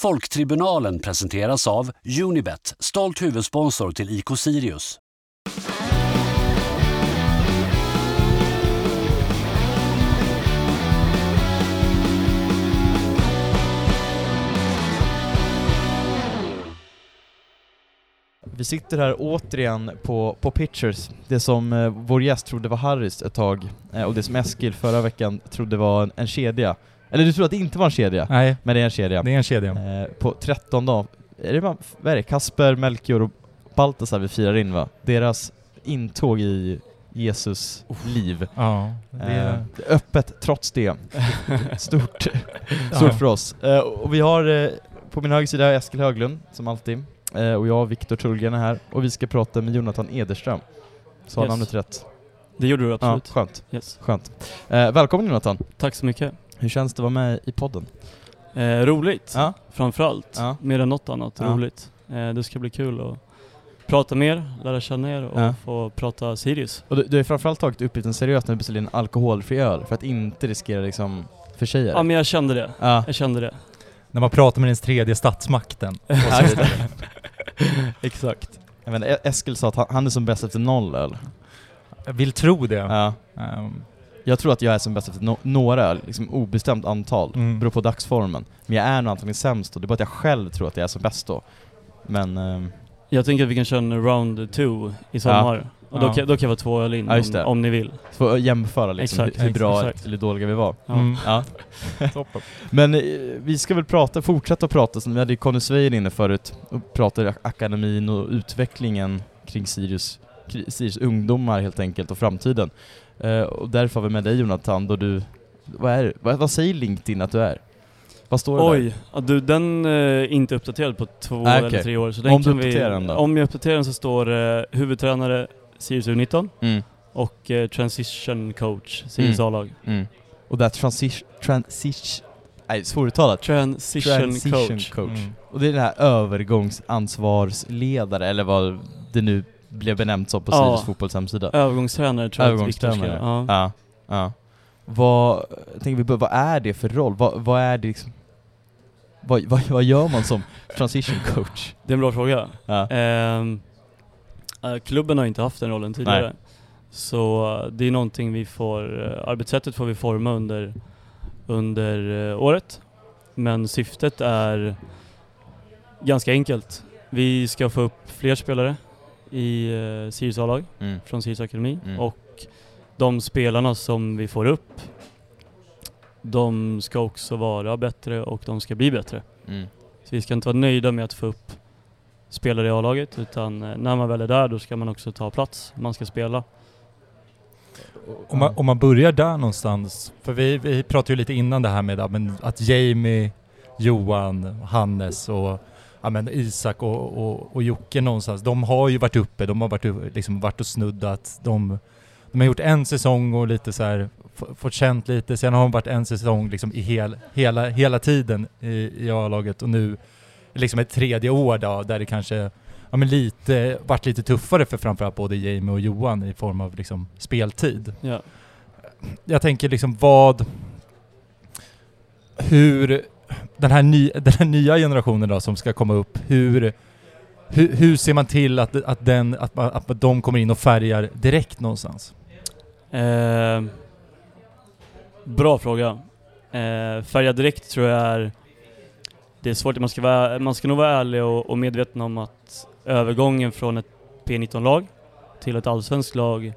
Folktribunalen presenteras av Unibet, stolt huvudsponsor till IK Sirius. Vi sitter här återigen på, på Pitchers, det som eh, vår gäst trodde var Harris ett tag, eh, och det som Eskil förra veckan trodde var en, en kedja. Eller du trodde att det inte var en kedja, Nej, men det är en kedja. det är en kedja. Eh, på 13 dag, är det, bara- vad är det, Kasper, Melchior och Baltasar vi firar in va? Deras intåg i Jesus liv. Ja, det Eh, är... öppet trots det. Stort, Ja. stort för oss. Eh, och vi har eh, på min högra sida Eskil Höglund, som alltid. Eh, och jag, Viktor Tullgren, är här. Och vi ska prata med Jonathan Ederström. Sa Yes. namnet rätt? Det gjorde du Ja, absolut. skönt. Yes. skönt. Eh, välkommen Jonathan. Tack så mycket. Hur känns det att vara med i podden? Eh, roligt, Ja. framförallt. Ja. Mer än något annat Ja. roligt. Eh, det ska bli kul att prata mer, lära känna er och Ja. få prata Sirius. Och du, du har framförallt tagit upp lite seriöst när du beställde en alkoholfri öl, för att inte riskera liksom försäga Ja men jag kände det. Ja. Jag kände det. När man pratar med den tredje statsmakten. Exakt. Jag vet, inte, Eskil sa att han, han är som bäst efter noll öl. Jag vill tro det. Ja. Jag tror att jag är som bäst efter no några öl, liksom obestämt antal, Mm. beror på dagsformen. Men jag är nog antagligen sämst då, det är bara att jag själv tror att jag är som bäst då. Men, ehm, Jag tänker att vi kan köra en round two i sommar. Och då, Ja. kan, då kan jag vara två öl in Ja, om, om ni vill. att jämföra liksom Exakt, hur, hur bra exakt. eller dåliga vi var. Ja. mm. Ja. Toppen. Men eh, vi ska väl prata, fortsätta prata, som vi hade Conny Svein inne förut, och pratade akademin och utvecklingen kring Sirius, Sirius ungdomar helt enkelt och framtiden. Eh, och därför har vi med dig Jonathan, då du, vad, är, vad, vad säger LinkedIn att du är? Vad står det där? Oj, ja, du den eh, är inte uppdaterad på två Nej, eller okej. tre år. Så den Om du uppdaterar den då? Om jag uppdaterar den så står det huvudtränare Sirius U19 Mm, och eh, transition coach Sirius Mm. A-lag. mm. Och där transition, transition, nej svåruttalat. Transition, coach. Mm. Och det är den här övergångsansvarsledare, eller vad det nu blev benämnt som på Ja. Sirius fotbolls hemsida. Övergångstränare tror jag att Övergångstränare. ja. Ja, ja. Vad, tänker vi vad är det för roll? Vad, vad är det liksom, vad, vad, vad gör man som transition coach? Det är en bra fråga. Ja. Ehm, eh, klubben har inte haft den rollen tidigare. Nej. Så eh, det är någonting vi får, eh, arbetssättet får vi forma under, under eh, året. Men syftet är ganska enkelt. Vi ska få upp fler spelare i uh, Sirius A-lag Mm. från Sirius Akademi Mm. och de spelarna som vi får upp de ska också vara bättre och de ska bli bättre. Mm. Så vi ska inte vara nöjda med att få upp spelare i A-laget utan eh, när man väl är där då ska man också ta plats. Man ska spela. Om, man, om man börjar där någonstans, för vi, vi pratade ju lite innan det här med att Jamie, Johan, Hannes och ja, men Isak och, och, och Jocke någonstans, de har ju varit uppe, de har varit, liksom, varit och snuddat. De, de har gjort en säsong och lite så här, fått känt lite, sen har de varit en säsong liksom i hel, hela, hela tiden i, i A-laget och nu liksom ett tredje år då, där det kanske ja, men lite, varit lite tuffare för framförallt både Jamie och Johan i form av liksom speltid. Ja. Jag tänker liksom vad... Hur... Den här, ny, den här nya generationen då som ska komma upp, hur... Hur, hur ser man till att, att, den, att, att de kommer in och färgar direkt någonstans? Eh, bra fråga. Eh, färga direkt tror jag är... Det är svårt, man ska, vara, man ska nog vara ärlig och, och medveten om att övergången från ett P19-lag till ett allsvenskt lag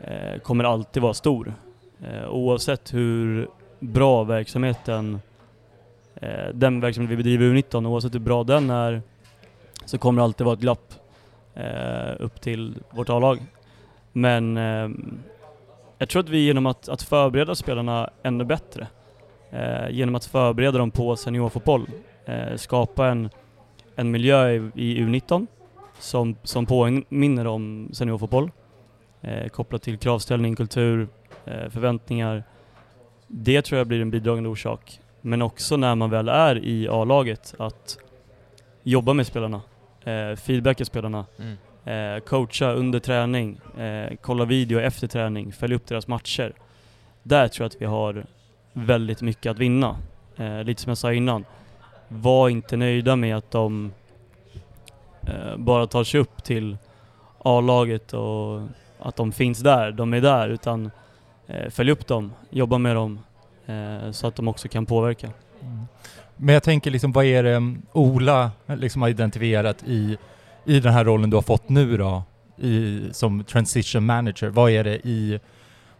eh, kommer alltid vara stor. Eh, oavsett hur bra verksamheten, eh, den verksamhet vi bedriver i U19, oavsett hur bra den är, så kommer det alltid vara ett glapp eh, upp till vårt A-lag. Men eh, jag tror att vi genom att, att förbereda spelarna ännu bättre, eh, genom att förbereda dem på seniorfotboll, eh, skapa en, en miljö i, i U19 som, som påminner om seniorfotboll, eh, kopplat till kravställning, kultur, eh, förväntningar. Det tror jag blir en bidragande orsak. Men också när man väl är i A-laget, att jobba med spelarna, eh, feedbacka spelarna, Mm. eh, coacha under träning, eh, kolla video efter träning, följa upp deras matcher. Där tror jag att vi har väldigt mycket att vinna. Eh, lite som jag sa innan. var inte nöjda med att de eh, bara tar sig upp till A-laget och att de finns där, de är där, utan eh, följ upp dem, jobba med dem så att de också kan påverka. Mm. Men jag tänker liksom, vad är det Ola liksom har identifierat i, i den här rollen du har fått nu då, i, som transition manager? Vad är det i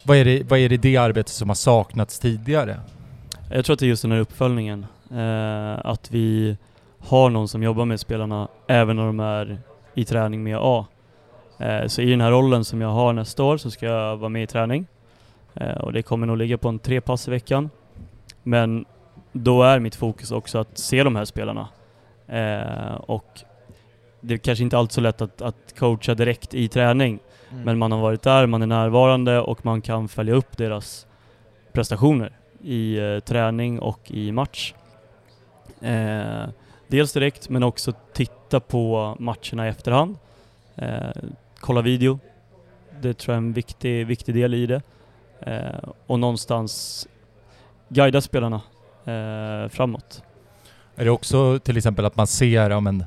vad är, det, vad är det det arbetet som har saknats tidigare? Jag tror att det är just den här uppföljningen. Eh, att vi har någon som jobbar med spelarna även när de är i träning med A. Eh, så i den här rollen som jag har nästa år så ska jag vara med i träning. Eh, och det kommer nog ligga på en tre pass i veckan. Men då är mitt fokus också att se de här spelarna. Eh, och det är kanske inte alltid så lätt att, att coacha direkt i träning. Mm. Men man har varit där, man är närvarande och man kan följa upp deras prestationer i eh, träning och i match. Eh, dels direkt men också titta på matcherna i efterhand. Eh, kolla video. Det tror jag är en viktig, viktig del i det. Eh, och någonstans guida spelarna eh, framåt. Är det också till exempel att man ser, ja men,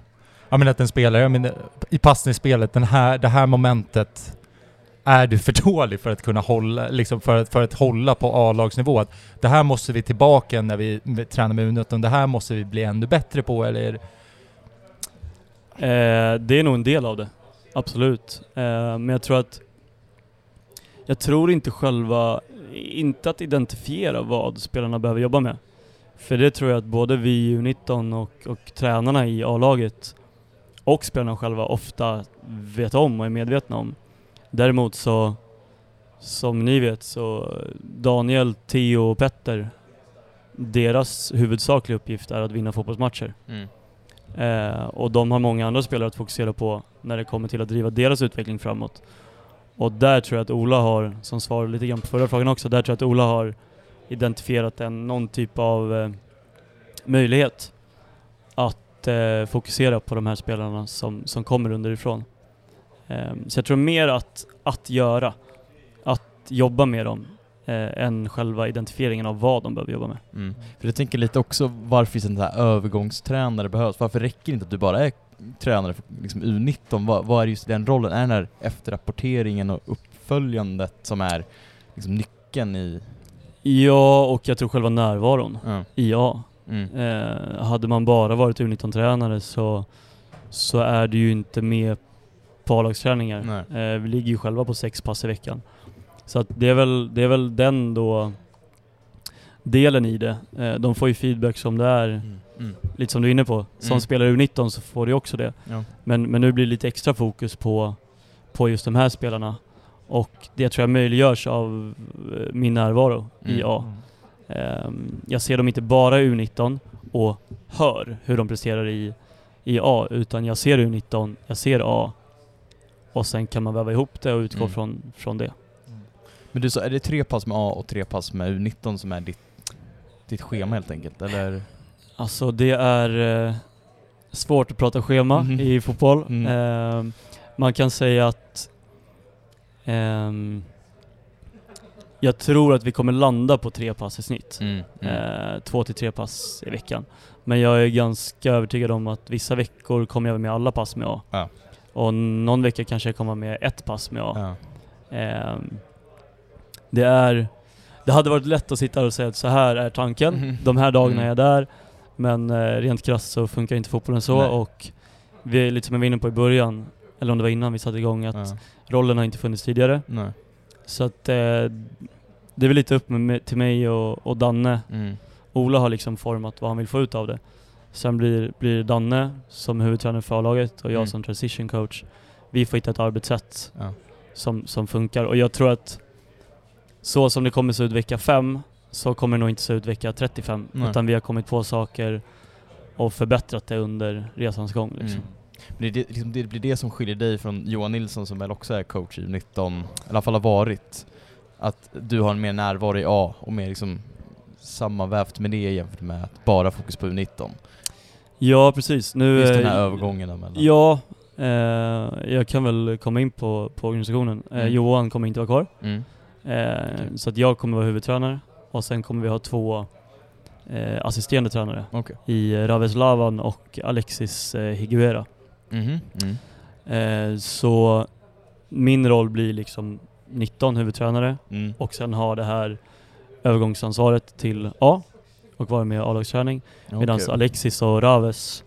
ja men att en spelare, men, i passningsspelet, den här, det här momentet är du för dålig för att kunna hålla, liksom för att, för att hålla på A-lagsnivå? Att det här måste vi tillbaka när vi tränar med U19, det här måste vi bli ännu bättre på eller? Eh, det är nog en del av det, absolut. Eh, men jag tror att jag tror inte själva, inte att identifiera vad spelarna behöver jobba med. För det tror jag att både vi i U19 och, och tränarna i A-laget och spelarna själva ofta vet om och är medvetna om. Däremot så, som ni vet, så Daniel, Theo och Petter, deras huvudsakliga uppgift är att vinna fotbollsmatcher. Mm. Eh, och de har många andra spelare att fokusera på när det kommer till att driva deras utveckling framåt. Och där tror jag att Ola har, som svar lite grann på förra frågan också, där tror jag att Ola har identifierat en, någon typ av eh, möjlighet att eh, fokusera på de här spelarna som, som kommer underifrån. Eh, så jag tror mer att, att göra, att jobba med dem, eh, än själva identifieringen av vad de behöver jobba med. Mm. För jag tänker lite också varför sån här övergångstränare behövs. Varför räcker det inte att du bara är tränare för liksom U19? Vad, vad är just den rollen? Är den här efterrapporteringen och uppföljandet som är liksom nyckeln i... Ja, och jag tror själva närvaron Ja. i A. Mm. Eh, hade man bara varit U19-tränare så, så är du ju inte med på A-lagsträningar. Eh, vi ligger ju själva på sex pass i veckan. Så att det, är väl, det är väl den då delen i det. Eh, de får ju feedback som det är, Mm. Mm. lite som du är inne på. Som Mm. spelare U19 så får du också det. Ja. Men, men nu blir det lite extra fokus på, på just de här spelarna. Och det tror jag möjliggörs av eh, min närvaro i Mm. A. Ehm, jag ser dem inte bara i U19 och hör hur de presterar i, i A, utan jag ser U19, jag ser A och sen kan man väva ihop det och utgå Mm. från, från det. Men du sa, är det tre pass med A och tre pass med U19 som är ditt, ditt schema helt enkelt? Eller? Alltså det är eh, svårt att prata schema Mhm. i fotboll. Mm. Ehm, man kan säga att ehm, jag tror att vi kommer landa på tre pass i snitt. Mm. Mm. Eh, två till tre pass i veckan. Men jag är ganska övertygad om att vissa veckor kommer jag vara med alla pass med A. Ja. Och någon vecka kanske jag kommer med ett pass med A. Ja. Ehm, det är... Det hade varit lätt att sitta här och säga att så här är tanken. Mhm. De här dagarna Mm. är jag där. Men eh, rent krasst så funkar inte fotbollen så Nej. och vi är lite som jag var inne på i början, eller om det var innan vi satte igång, att Ja. rollen har inte funnits tidigare. Nej. Så att eh, det är väl lite upp med, till mig och, och Danne Mm. Ola har liksom format vad han vill få ut av det. Sen blir, blir Danne som huvudtränare för A-laget och jag Mm. som transition coach. Vi får hitta ett arbetssätt Ja. som, som funkar och jag tror att så som det kommer se ut vecka 5 så kommer det nog inte se ut vecka 35 Nej. utan vi har kommit på saker och förbättrat det under resans gång liksom. Mm. Men det, liksom, det blir det som skiljer dig från Johan Nilsson som väl också är coach i 19, eller i alla fall har varit. Att du har en mer närvaro i A och mer liksom sammanvävt med det jämfört med att bara fokus på U19. Ja precis. Nu, Just den här eh, övergången mellan. Ja, eh, jag kan väl komma in på, på organisationen. Eh, Mm. Johan kommer inte vara kvar. Mm. Eh, Så att jag kommer vara huvudtränare och sen kommer vi ha två eh, assisterande tränare Okej. i eh, Raves Lavan och Alexis eh, Higuera. Mm. Eh, så min roll blir liksom 19 huvudtränare Mm. och sen ha det här övergångsansvaret till A och vara med i A-lagsträning. Medan Okej. Alexis och Raves,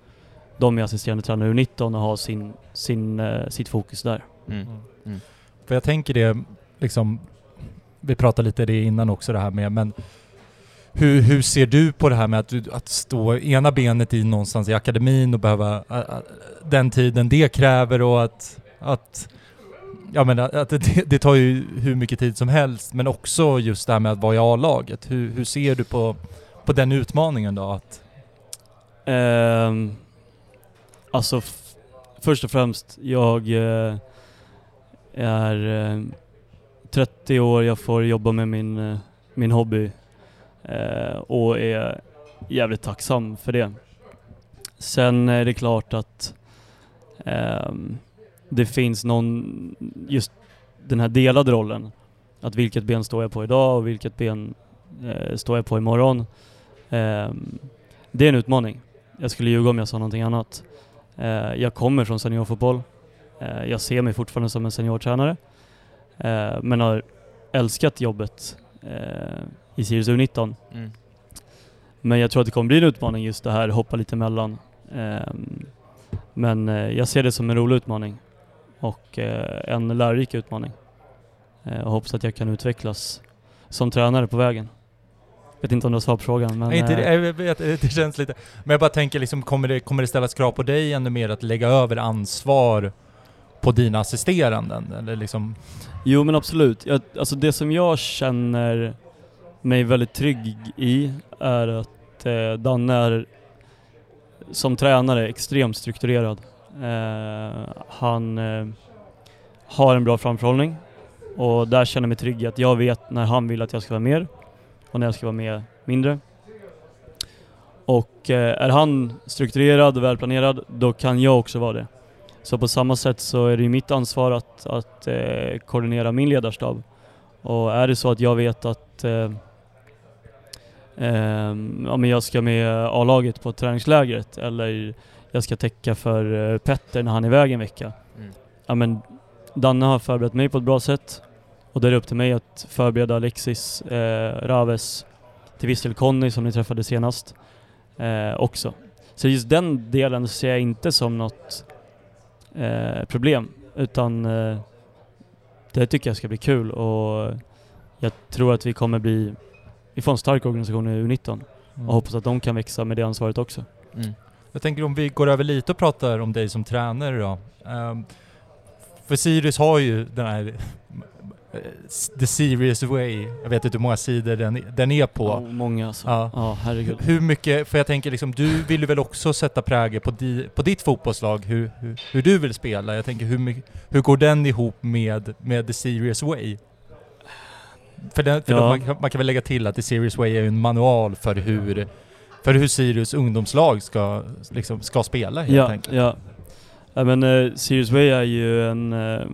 de är assisterande tränare U19 och har sin, sin, eh, sitt fokus där. Mm. Mm. För jag tänker det, liksom, vi pratade lite det innan också det här med, men hur, hur ser du på det här med att, att stå ena benet i någonstans i akademin och behöva den tiden det kräver och att, att Ja men att det, det tar ju hur mycket tid som helst men också just det här med att vara i A-laget. Hur, hur ser du på, på den utmaningen då? Att, Um, alltså, först och främst, jag uh, är uh, 30 år, jag får jobba med min, eh, min hobby eh, och är jävligt tacksam för det. Sen är det klart att ehm, det finns någon, just den här delade rollen. Att vilket ben står jag på idag och vilket ben eh, står jag på imorgon. Eh, det är en utmaning. Jag skulle ljuga om jag sa någonting annat. Eh, jag kommer från seniorfotboll. Eh, jag ser mig fortfarande som en seniortränare. Eh, men har älskat jobbet eh, i Sirius U19. Mm. Men jag tror att det kommer bli en utmaning just det här, hoppa lite emellan. Ehm, men eh, jag ser det som en rolig utmaning och eh, en lärorik utmaning. Eh, och hoppas att jag kan utvecklas som tränare på vägen. Vet inte om du har svar på frågan men... Nej, inte, det, jag vet, det känns lite... Men jag bara tänker liksom, kommer det, kommer det ställas krav på dig ännu mer att lägga över ansvar på dina assisteranden? Eller liksom... Jo men absolut. Jag, alltså det som jag känner mig väldigt trygg i är att eh, Danne är som tränare extremt strukturerad. Eh, han eh, har en bra framförhållning och där känner jag mig trygg i att jag vet när han vill att jag ska vara mer och när jag ska vara med mindre. Och eh, är han strukturerad och välplanerad, då kan jag också vara det. Så på samma sätt så är det ju mitt ansvar att, att eh, koordinera min ledarstab. Och är det så att jag vet att eh, ehm, ja, men jag ska med A-laget på träningslägret eller jag ska täcka för eh, Petter när han är iväg en vecka. Mm. Ja, men Danne har förberett mig på ett bra sätt och då är det upp till mig att förbereda Alexis, eh, Raves, till viss del Conny som ni träffade senast eh, också. Så just den delen ser jag inte som något eh, problem. Utan eh, det tycker jag ska bli kul och jag tror att vi kommer bli, vi får en stark organisation i U19 och hoppas att de kan växa med det ansvaret också. Mm. Jag tänker om vi går över lite och pratar om dig som tränare då. Ehm, för Sirius har ju den här The Serious Way, jag vet inte hur många sidor den, den är på. Ja, många alltså. Ja. Ja, herregud. Hur mycket, för jag tänker liksom, du vill ju väl också sätta prägel på, di, på ditt fotbollslag, hur, hur, hur du vill spela. Jag tänker hur, mycket, hur går den ihop med, med The Serious Way? För, den, för Ja. man, kan, man kan väl lägga till att The Serious Way är ju en manual för hur, för hur Sirius ungdomslag ska, liksom, ska spela helt Ja, enkelt. ja. ja men uh, Sirius Way är ju en, ett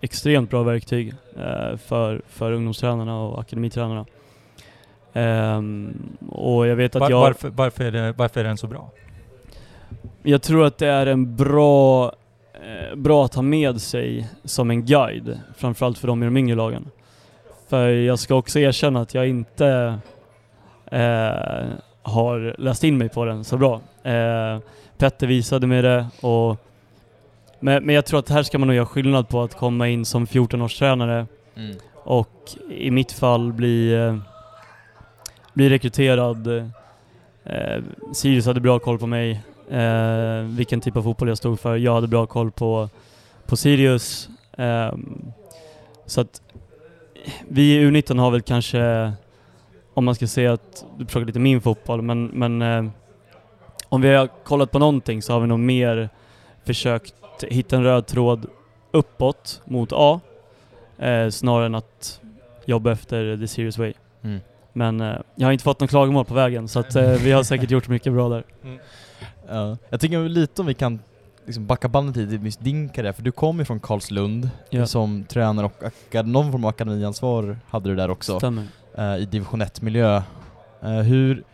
extremt bra verktyg eh, för, för ungdomstränarna och akademitränarna. Ehm, och jag vet att Var, jag... varför, varför, är det, varför är den så bra? Jag tror att det är en bra, eh, bra att ha med sig som en guide, framförallt för de i de yngre lagen. För jag ska också erkänna att jag inte eh, har läst in mig på den så bra. Eh, Petter visade mig det och men, men jag tror att här ska man nog göra skillnad på att komma in som 14-årstränare Mm. och i mitt fall bli, eh, bli rekryterad. Eh, Sirius hade bra koll på mig, eh, vilken typ av fotboll jag stod för. Jag hade bra koll på, på Sirius. Eh, så att vi i U19 har väl kanske, om man ska säga att, du frågar lite min fotboll, men, men eh, om vi har kollat på någonting så har vi nog mer försökt hitta en röd tråd uppåt mot A eh, snarare än att jobba efter the serious way. Mm. Men eh, jag har inte fått någon klagomål på vägen så att eh, vi har säkert gjort mycket bra där. Ja. Jag tycker lite om vi kan liksom backa bandet lite till just din karriär, för du kom ju från Karlslund Ja. som tränare och någon form av akademiansvar hade du där också, Stämmer. eh, i division 1-miljö. Eh, hur,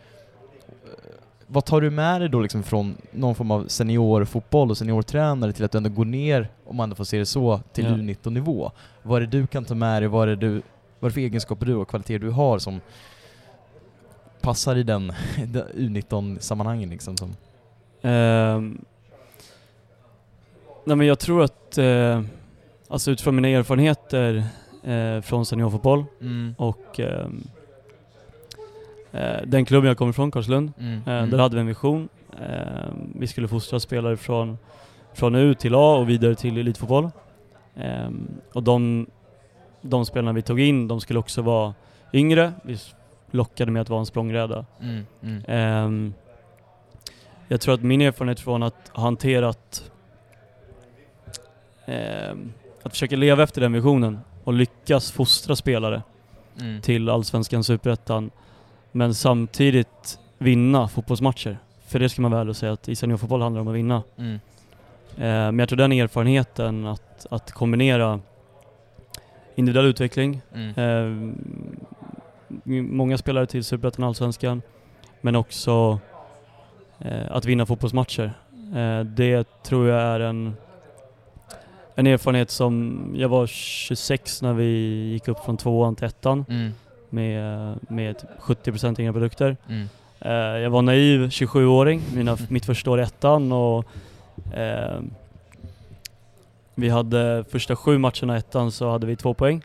vad tar du med dig då liksom från någon form av seniorfotboll och seniortränare till att du ändå går ner, om man ändå får se det så, till Ja. U19-nivå? Vad är det du kan ta med dig? Vad är det, du, vad är det för egenskaper du och kvaliteter du har som passar i den, den U19-sammanhangen liksom? Som, Ehm, nej men jag tror att, eh, alltså utifrån mina erfarenheter eh, från seniorfotboll och ehm, eh, den klubben jag kommer ifrån, Karlslund, Mm. eh, Mm. där hade vi en vision. Ehm, vi skulle fostra spelare från, från U till A och vidare till elitfotboll. Och de, de spelarna vi tog in, de skulle också vara yngre. Vi lockade med att vara en språngbräda. Mm. Mm. Ehm, jag tror att min erfarenhet från att ha hanterat ehm, att försöka leva efter den visionen och lyckas fostra spelare Mm. till Allsvenskan, Superettan men samtidigt vinna fotbollsmatcher. För det ska man väl säga att i seniorfotboll handlar det om att vinna. Mm. Eh, men jag tror den erfarenheten att, att kombinera individuell utveckling, Mm. eh, många spelare till Superettan och Allsvenskan, men också eh, att vinna fotbollsmatcher. Det tror jag är en, en erfarenhet som, jag var 26 när vi gick upp från tvåan till ettan Mm. Med, med 70% egna produkter. Mm. Eh, jag var naiv 27-åring, mina, mitt första år i ettan och eh, vi hade första sju matcherna i ettan så hade vi två poäng.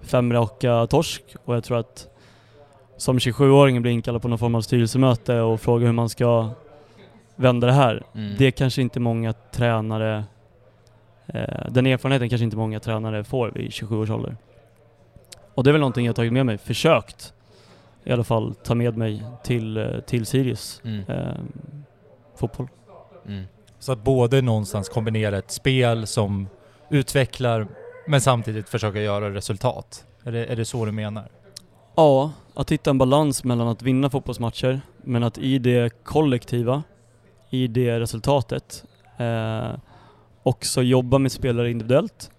Fem raka torsk och jag tror att som 27-åring blir inkallad på någon form av styrelsemöte och fråga hur man ska vända det här. Mm. Det kanske inte många tränare, eh, den erfarenheten kanske inte många tränare får vid 27 års ålder. Och det är väl någonting jag tagit med mig, försökt i alla fall ta med mig till, eh, till Sirius Mm. eh, fotboll. Mm. Så att både någonstans kombinera ett spel som utvecklar men samtidigt försöka göra resultat. Är det, är det så du menar? Ja, att hitta en balans mellan att vinna fotbollsmatcher, men att i det kollektiva, i det resultatet, eh, också jobba med spelare individuellt.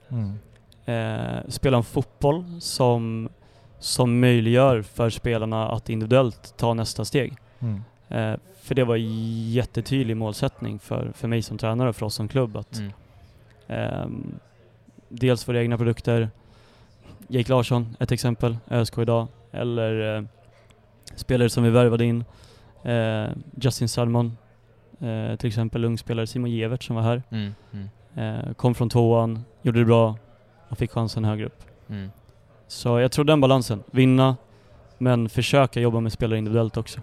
Eh, spela en fotboll som, som möjliggör för spelarna att individuellt ta nästa steg. Mm. Eh, för det var en jättetydlig målsättning för, för mig som tränare och för oss som klubb. Att, Mm. ehm, dels våra egna produkter, Jake Larsson ett exempel, ÖSK idag, eller eh, spelare som vi värvade in, eh, Justin Salmon eh, till exempel, ung spelare Simon Gevert som var här, Mm. Mm. eh, kom från tvåan, gjorde det bra och fick chansen högre upp. Mm. Så jag tror den balansen, vinna men försöka jobba med spelare individuellt också.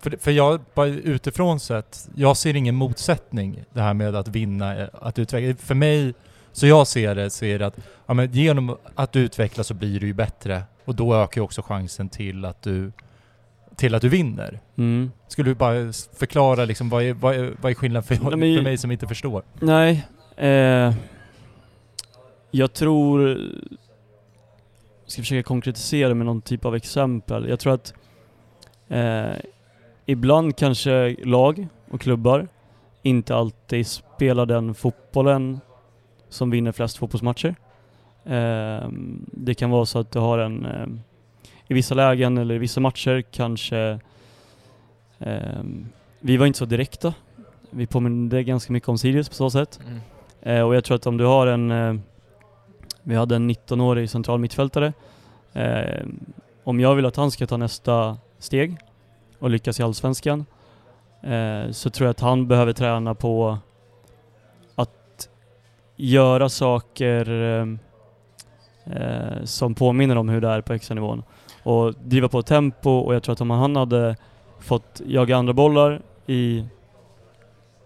För, för jag, bara utifrån sett, jag ser ingen motsättning det här med att vinna, eh, att utveckla. För mig, så jag ser det, så är det att ja, men genom att utveckla så blir du ju bättre och då ökar ju också chansen till att du, till att du vinner. Mm. Skulle du bara förklara liksom, vad är, vad är, vad är skillnaden för, Nej, men- för mig som inte förstår? Nej, eh, jag tror... Jag ska försöka konkretisera med någon typ av exempel. Jag tror att eh, ibland kanske lag och klubbar inte alltid spelar den fotbollen som vinner flest fotbollsmatcher. Eh, det kan vara så att du har en, eh, i vissa lägen eller i vissa matcher kanske, eh, vi var inte så direkta. Vi påminner ganska mycket om Sirius på så sätt. Mm. Eh, och jag tror att om du har en, eh, vi hade en 19-årig central mittfältare. Eh, om jag vill att han ska ta nästa steg och lyckas i Allsvenskan eh, så tror jag att han behöver träna på att göra saker eh, som påminner om hur det är på högsta nivån. Och driva på tempo och jag tror att om han hade fått jaga andra bollar i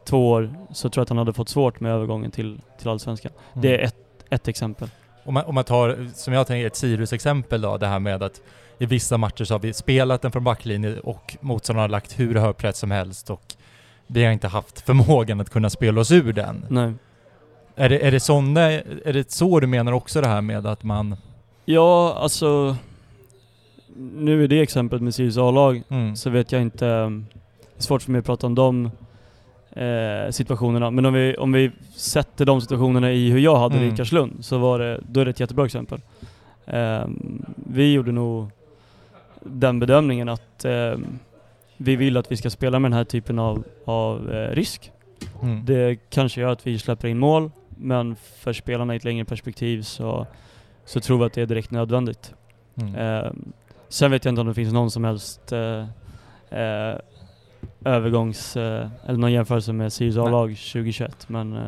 två år så tror jag att han hade fått svårt med övergången till, till Allsvenskan. Det är ett, ett exempel. Om man, om man tar, som jag tänker, ett Sirius-exempel då, det här med att i vissa matcher så har vi spelat den från backlinjen och motståndarna har lagt hur hög press som helst och vi har inte haft förmågan att kunna spela oss ur den. Nej. Är det, är det såna, är det så du menar också det här med att man... Ja, alltså... Nu är det exemplet med Sirius A-lag, Mm. så vet jag inte... Det är svårt för mig att prata om de eh, situationerna. Men om vi, om vi sätter de situationerna i hur jag hade det Mm. i Karlslund, så var det, då är det ett jättebra exempel. Ehm, vi gjorde nog den bedömningen att eh, vi vill att vi ska spela med den här typen av, av eh, risk. Mm. Det kanske gör att vi släpper in mål, men för spelarna i ett längre perspektiv så, så tror vi att det är direkt nödvändigt. Mm. Eh, sen vet jag inte om det finns någon som helst eh, eh, övergångs, eh, eller någon jämförelse med Sirius. A-lag 2021, men eh,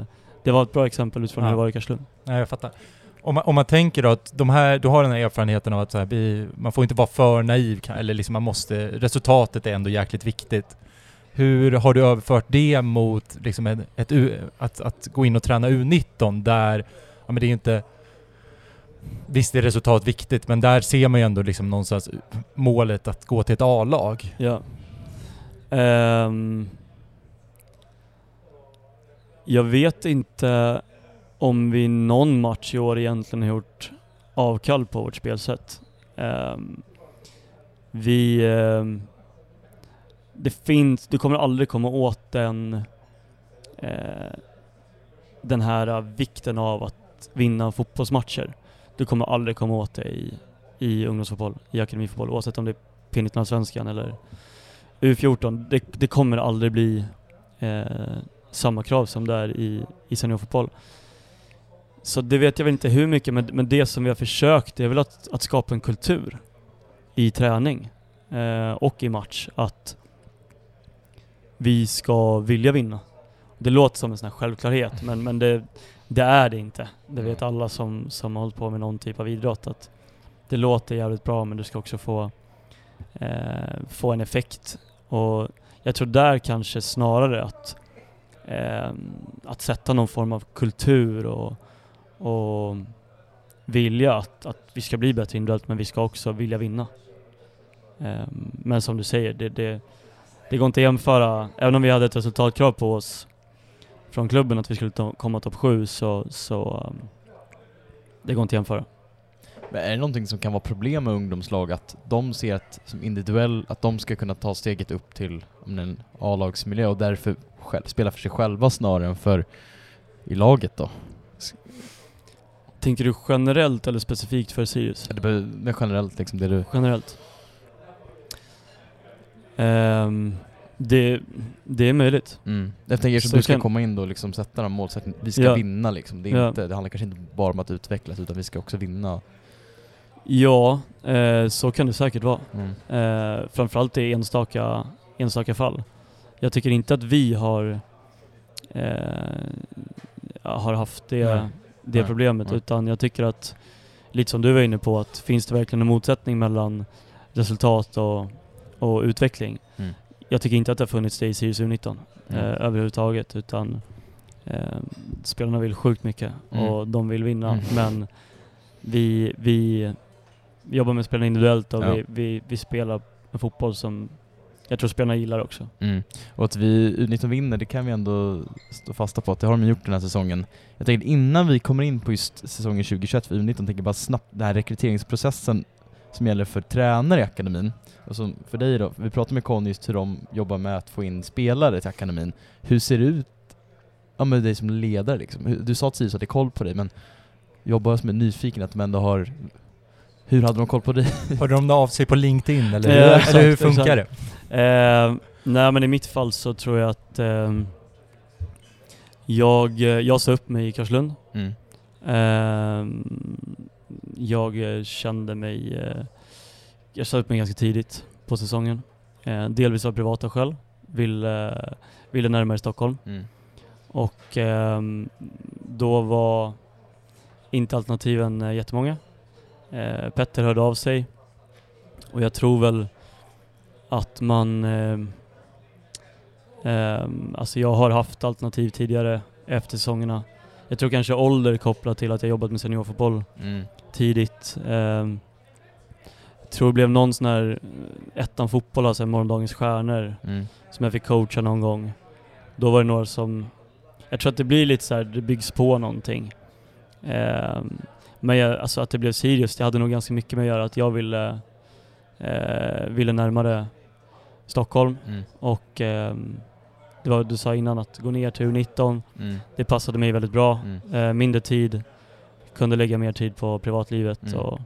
det var ett bra exempel utifrån Ja. hur det var i Karlslund. Nej, jag fattar. Om man, om man tänker då att de här, du har den här erfarenheten av att så här, vi, man får inte vara för naiv, eller liksom man måste, resultatet är ändå jäkligt viktigt. Hur har du överfört det mot liksom ett, ett, att, att gå in och träna U19 där, ja men det är inte, visst är resultat viktigt, men där ser man ju ändå liksom någonstans målet att gå till ett A-lag. Ja. Um, jag vet inte om vi någon match i år egentligen har gjort avkall på vårt spelsätt. Um, vi... Um, det finns... Du kommer aldrig komma åt den... eh, den här vikten av att vinna fotbollsmatcher. Du kommer aldrig komma åt det i, i ungdomsfotboll, i akademifotboll, oavsett om det är P19-svenskan eller U14. Det, det kommer aldrig bli eh, samma krav som det är i, i seniorfotboll. Så det vet jag väl inte hur mycket, men, men det som vi har försökt är väl att, att skapa en kultur i träning eh, och i match. Att vi ska vilja vinna. Det låter som en sån här självklarhet, men, men det, det är det inte. Det vet alla som, som har hållit på med någon typ av idrott. Att det låter jävligt bra, men du ska också få, eh, få en effekt. Och jag tror där kanske snarare att, eh, att sätta någon form av kultur och, och vilja att, att vi ska bli bättre individuellt, men vi ska också vilja vinna. Eh, men som du säger, det, det, det går inte att jämföra, även om vi hade ett resultatkrav på oss från klubben att vi skulle ta, komma topp sju så, så um, det går inte att jämföra. Men är det någonting som kan vara problem med ungdomslag, att de ser att som individuell, att de ska kunna ta steget upp till är en A-lagsmiljö och därför själv, spela för sig själva snarare än för i laget då? Tänker du generellt eller specifikt för Sirius? Be- det generellt liksom det du... Generellt? Ehm, det, det är möjligt. Mm. Jag tänker Så som du ska kan- komma in då och liksom sätta de målsättningar, vi ska Ja. vinna liksom. Det, är Ja. inte, det handlar kanske inte bara om att utvecklas utan vi ska också vinna. Ja, eh, så kan det säkert vara. Mm. Eh, framförallt i enstaka, enstaka fall. Jag tycker inte att vi har, eh, har haft det, Nej. det Nej. problemet Nej. utan jag tycker att, lite som du var inne på, att finns det verkligen en motsättning mellan resultat och, och utveckling? Mm. Jag tycker inte att det har funnits det i Sirius U19 Mm. eh, överhuvudtaget utan eh, spelarna vill sjukt mycket Mm. och de vill vinna Mm. men vi, vi jobbar med spelarna individuellt och Ja. vi, vi, vi spelar en fotboll som jag tror spelarna gillar också. Mm. Och att vi U19 vinner, det kan vi ändå stå fasta på att det har de gjort den här säsongen. Jag tänker innan vi kommer in på just säsongen 2021 för U19, tänker bara snabbt den här rekryteringsprocessen som gäller för tränare i akademin. Och som för dig då, vi pratade med Conny just hur de jobbar med att få in spelare till akademin. Hur ser det ut ja, med dig som ledare liksom? Du sa att Sirius hade koll på dig, men jag bara som är nyfiken att de ändå har hur hade de koll på dig? Hörde de av sig på LinkedIn eller, Ja, hur, exakt, eller hur funkar det? Eh, nej men i mitt fall så tror jag att ehm, jag, eh, jag sa upp mig i Karlslund. Mm. Ehm, jag eh, kände mig... eh, jag sa upp mig ganska tidigt på säsongen. Eh, delvis av privata skäl. Ville, ville närmare Stockholm. Mm. Och ehm, då var inte alternativen eh, jättemånga. Eh, Petter hörde av sig och jag tror väl att man... ehm, alltså jag har haft alternativ tidigare efter säsongerna. Jag tror kanske ålder kopplat till att jag jobbat med seniorfotboll Mm. tidigt. Ehm, jag tror det blev någon sån här eh, ettan fotboll, alltså morgondagens stjärnor Mm. som jag fick coacha någon gång. Då var det några som... Jag tror att det blir lite så här, det byggs på någonting. Ehm, men jag, alltså att det blev Sirius, det hade nog ganska mycket med att göra att jag ville, eh, ville närmare Stockholm Mm. och ehm, det var du sa innan att gå ner till U19, Mm. det passade mig väldigt bra. Mm. Eh, mindre tid, kunde lägga mer tid på privatlivet Mm. och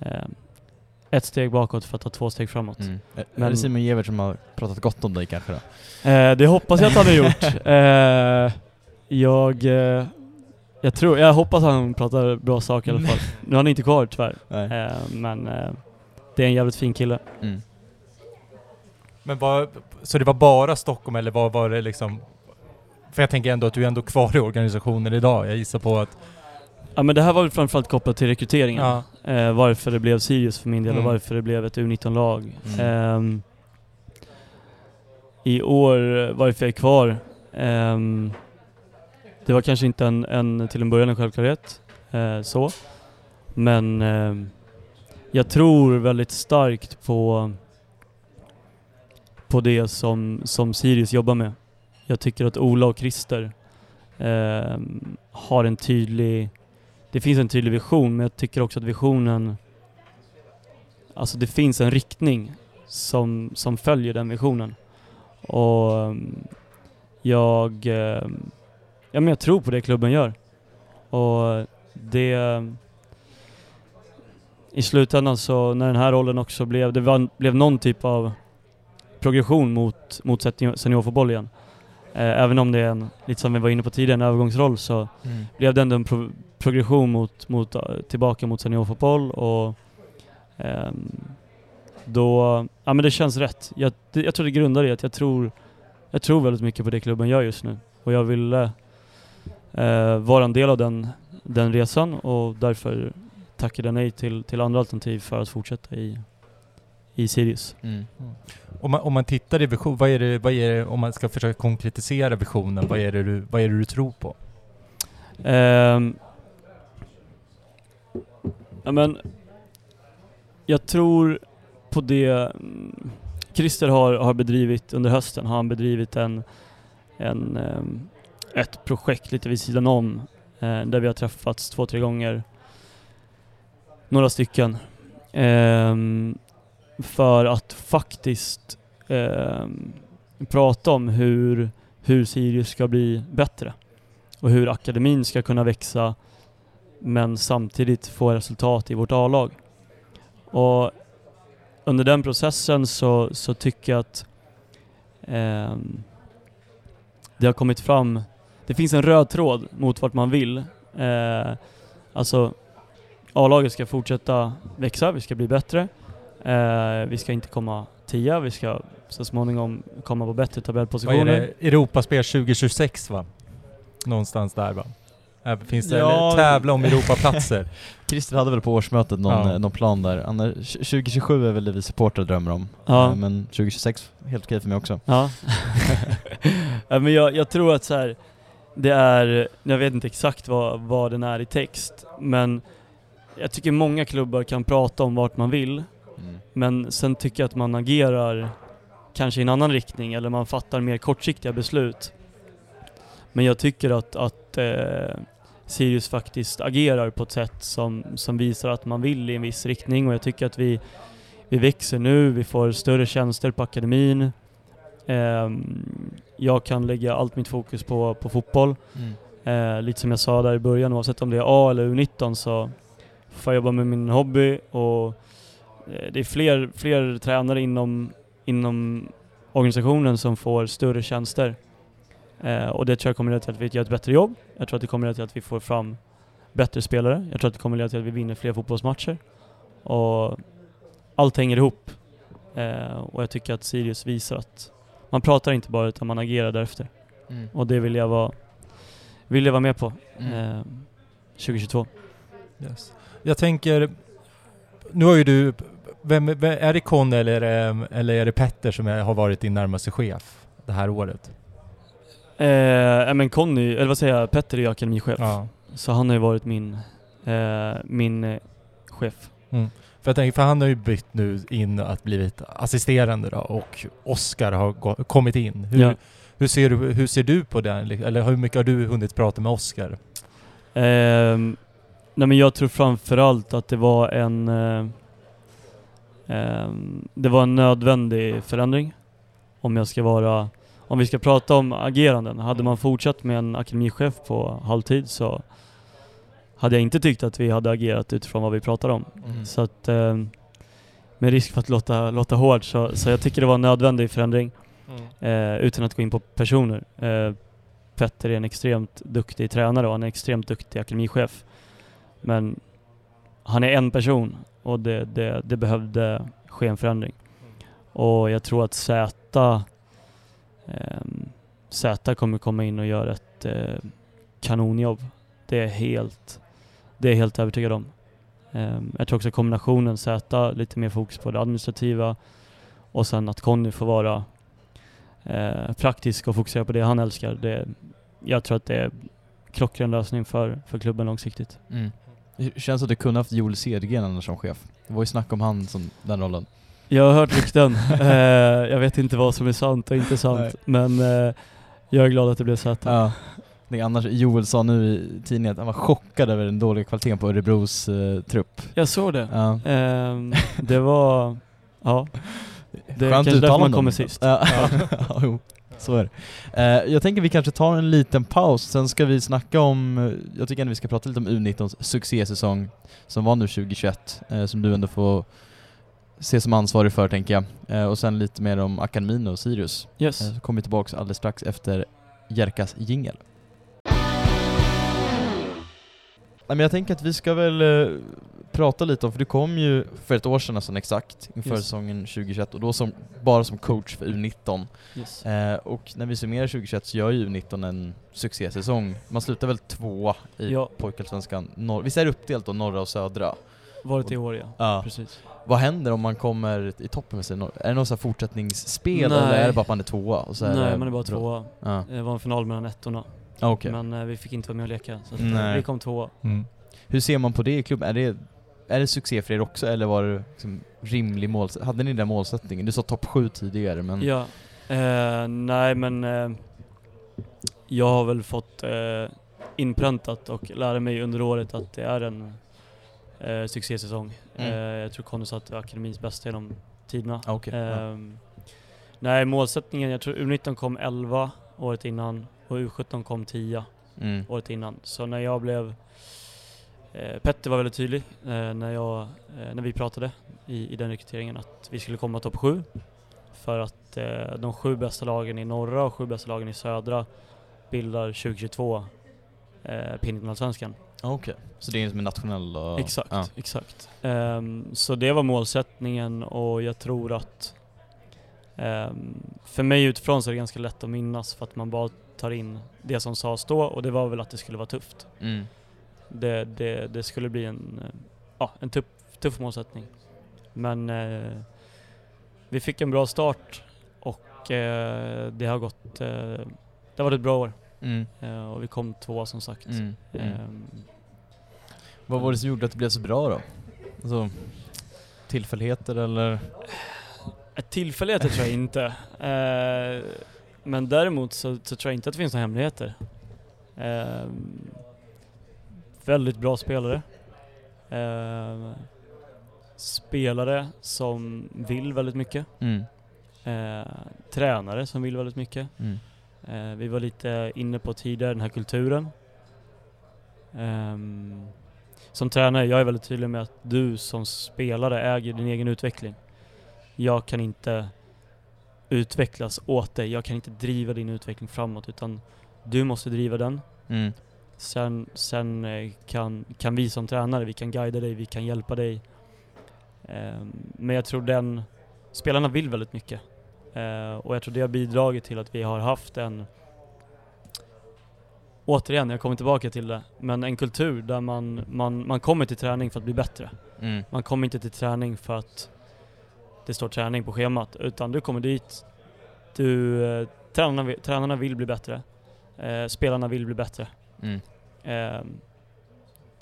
ehm, ett steg bakåt för att ta två steg framåt. Mm. Är Men- det Simon Gevert som har pratat gott om dig kanske då? Eh, det hoppas jag att han har gjort. Eh, jag, eh, jag tror, jag hoppas han pratar bra saker i alla fall. Nu är han inte kvar tyvärr. Eh, men eh, det är en jävligt fin kille. Mm. Men var, så det var bara Stockholm eller vad var det liksom? För jag tänker ändå att du är ändå kvar i organisationen idag. Jag gissar på att... Ja men det här var väl framförallt kopplat till rekryteringen. Ja. Eh, varför det blev Sirius för min del Mm. och varför det blev ett U19-lag. Mm. Ehm, I år, eh, varför jag är kvar, ehm, det var kanske inte en, en, till en början en självklarhet, eh, så. Men eh, jag tror väldigt starkt på, på det som, som Sirius jobbar med. Jag tycker att Ola och Christer eh, har en tydlig det finns en tydlig vision, men jag tycker också att visionen... Alltså det finns en riktning som, som följer den visionen. Och eh, jag... Eh, Ja men jag tror på det klubben gör. Och det... I slutändan så, när den här rollen också blev... Det var, blev någon typ av progression mot, mot senior- seniorfotboll igen. Eh, även om det är en, lite som vi var inne på tidigare, en övergångsroll så Mm. blev det ändå en pro progression mot, mot, eh, tillbaka mot seniorfotboll och ehm, då, ja men det känns rätt. Jag, jag tror det grundar i att jag tror, jag tror väldigt mycket på det klubben gör just nu och jag ville eh, vara en del av den, den resan och därför tackade jag nej till, till andra alternativ för att fortsätta i, i Sirius. Mm. Om man, om man tittar i vision, vad är, det, vad är det, om man ska försöka konkretisera visionen, vad är det du, vad är det du tror på? Ehm, ja men, jag tror på det mm, Christer har, har bedrivit under hösten, har han bedrivit en, en, ehm, ett projekt lite vid sidan om, eh, där vi har träffats två, tre gånger, några stycken, Eh, för att faktiskt eh, prata om hur, hur Sirius ska bli bättre och hur akademin ska kunna växa men samtidigt få resultat i vårt A-lag. Och under den processen så, så tycker jag att eh, det har kommit fram, det finns en röd tråd mot vart man vill. Eh, alltså A-laget ska fortsätta växa, vi ska bli bättre. Eh, vi ska inte komma tia, vi ska så småningom komma på bättre Vad är tabellpositioner. det? Europaspel 2026 va? Någonstans där va? Här finns det Ja. tävla om Europaplatser. Christer hade väl på årsmötet någon, Ja. eh, någon plan där. Annars, 2027 är väl det vi supportrar drömmer om. Ja. Eh, Men 2026, helt okej för mig också. Ja. ja men jag, jag tror att så här, det är, jag vet inte exakt vad, vad den är i text, men jag tycker många klubbar kan prata om vart man vill, Mm. men sen tycker jag att man agerar kanske i en annan riktning, eller man fattar mer kortsiktiga beslut. Men jag tycker att, att eh, Sirius faktiskt agerar på ett sätt som, som visar att man vill i en viss riktning och jag tycker att vi, vi växer nu, vi får större tjänster på akademin. Ehm, jag kan lägga allt mitt fokus på, på fotboll. Mm. Eh, lite som jag sa där i början, oavsett om det är A eller U19 så får jag jobba med min hobby och eh, det är fler, fler tränare inom, inom organisationen som får större tjänster. Eh, och det tror jag kommer leda till att vi gör ett bättre jobb. Jag tror att det kommer leda till att vi får fram bättre spelare. Jag tror att det kommer leda till att vi vinner fler fotbollsmatcher. Och allt hänger ihop. Eh, och jag tycker att Sirius visar att man pratar inte bara utan man agerar därefter. Mm. Och det vill jag vara, vill jag vara med på Mm. eh, 2022. Yes. Jag tänker, nu har ju du, vem, vem, är det Conny eller, det- eller är det Petter som är, har varit din närmaste chef det här året? Eh, men Conny, eller vad säger jag, Petter är ju akademichef. Ja. Så han har ju varit min, eh, min eh, chef. För jag tänker, för han har ju bytt nu in att blivit assisterande då och Oskar har gå, kommit in. Hur, Ja. hur, ser du, hur ser du på den? Eller hur mycket har du hunnit prata med Oskar? Ehm, nej men jag tror framförallt att det var en eh, ehm, Det var en nödvändig förändring. Om jag ska vara Om vi ska prata om ageranden. Hade man fortsatt med en akademichef på halvtid så hade jag inte tyckt att vi hade agerat utifrån vad vi pratar om. Mm. Så att ehm, med risk för att låta, låta hård, så, så jag tycker det var en nödvändig förändring. Mm. Eh, utan att gå in på personer. Eh, Petter är en extremt duktig tränare och han är en extremt duktig akademichef. Men han är en person och det, det, det behövde ske en förändring. Och jag tror att Z, ehm, Z kommer komma in och göra ett eh, kanonjobb. Det är helt, det är helt övertygad om. Ehm, jag tror också kombinationen Z, lite mer fokus på det administrativa och sen att Conny får vara eh, praktisk och fokusera på det han älskar. Det, jag tror att det är klockren lösning för, för klubben långsiktigt. Mm. Det känns att du kunde haft Joel Cedergren annars som chef. Det var ju snack om han som den rollen. Jag har hört rykten. eh, jag vet inte vad som är sant och inte sant, Nej. men eh, jag är glad att det blev Z. Ja. Är annars, Joel sa nu i tidningen att han var chockad över den dåliga kvaliteten på Örebros eh, trupp. Jag såg det. Ja. Ehm, det var, ja. Det är kanske därför man kommer sist. Ja, ja jo, så är det. Eh, jag tänker vi kanske tar en liten paus, sen ska vi snacka om, eh, jag tycker ändå vi ska prata lite om U19s succésäsong som var nu 2021, eh, som du ändå får se som ansvarig för tänker jag. Eh, och sen lite mer om akademin och Sirius. Yes. Eh, så kommer vi tillbaks alldeles strax efter Jerkas jingel. Men jag tänker att vi ska väl eh, prata lite om, för du kom ju för ett år sedan nästan exakt, inför Yes. säsongen 2021 och då som, bara som coach för U19. Yes. Eh, och när vi summerar 2021 så gör ju U19 en succésäsong. Man slutar väl tvåa i Ja. pojkallsvenskan. Visst är det uppdelat då, norra och södra? Varit i år ja. Ja. Precis. Vad händer om man kommer i toppen med sig? Är det något så fortsättningsspel Nej. eller är det bara att man är tvåa? Och så Nej, man är bara tvåa. Ja, Det var en final mellan ettorna. Okej. Men eh, vi fick inte vara med och leka. Så att, eh, Nej. vi kom tvåa. Mm. Hur ser man på det i klubben? Är det, är det succé för er också eller var det liksom rimlig målsättning? Hade ni den målsättningen? Du sa topp sju tidigare men... Ja. Eh, nej men eh, jag har väl fått eh, inpräntat och lära mig under året att det är en eh, succésäsong. Mm. Eh, jag tror Conny sa att det var akademins bästa genom tiderna. Okej. Ja. Ehm, nej målsättningen, jag tror U19 kom 11 året innan och U17 kom 10 Mm. året innan. Så när jag blev eh, Petter var väldigt tydlig eh, när, jag, eh, när vi pratade i, i den rekryteringen att vi skulle komma topp 7 för att eh, de sju bästa lagen i norra och sju bästa lagen i södra bildar 2022 eh, P19-allsvenskan. Ah, Okej. Så det är som en nationell... och- Exakt, Ja. exakt. Ehm, så det var målsättningen och jag tror att ehm, för mig utifrån så är det ganska lätt att minnas för att man bara tar in det som sades då och det var väl att det skulle vara tufft. Mm. Det, det, det skulle bli en, eh, ja, en tuff, tuff målsättning. Men eh, vi fick en bra start och eh, det har gått, eh, det har varit ett bra år. Mm. Eh, och vi kom två som sagt. Mm. Mm. Ehm, Vad var det som gjorde att det blev så bra då? Alltså, tillfälligheter eller? Tillfälligheter tror jag inte. Men däremot så, så tror jag inte att det finns några hemligheter. Eh, väldigt bra spelare. Eh, spelare som vill väldigt mycket. Mm. Eh, tränare som vill väldigt mycket. Mm. Eh, vi var lite inne på tidigare den här kulturen. Ehm, som tränare, jag är väldigt tydlig med att du som spelare äger din egen utveckling. Jag kan inte utvecklas åt dig, jag kan inte driva din utveckling framåt utan du måste driva den. Mm. Sen, sen eh, kan, kan vi som tränare, vi kan guida dig, vi kan hjälpa dig. Ehm, men jag tror den, spelarna vill väldigt mycket. Eh, och jag tror det har bidragit till att vi har haft en, återigen, jag kommer tillbaka till det, men en kultur där man, man, man kommer till träning för att bli bättre. Mm. Man kommer inte till träning för att det står träning på schemat, utan du kommer dit, du, eh, tränarna, vill, tränarna vill bli bättre, eh, spelarna vill bli bättre. Mm. Ehm,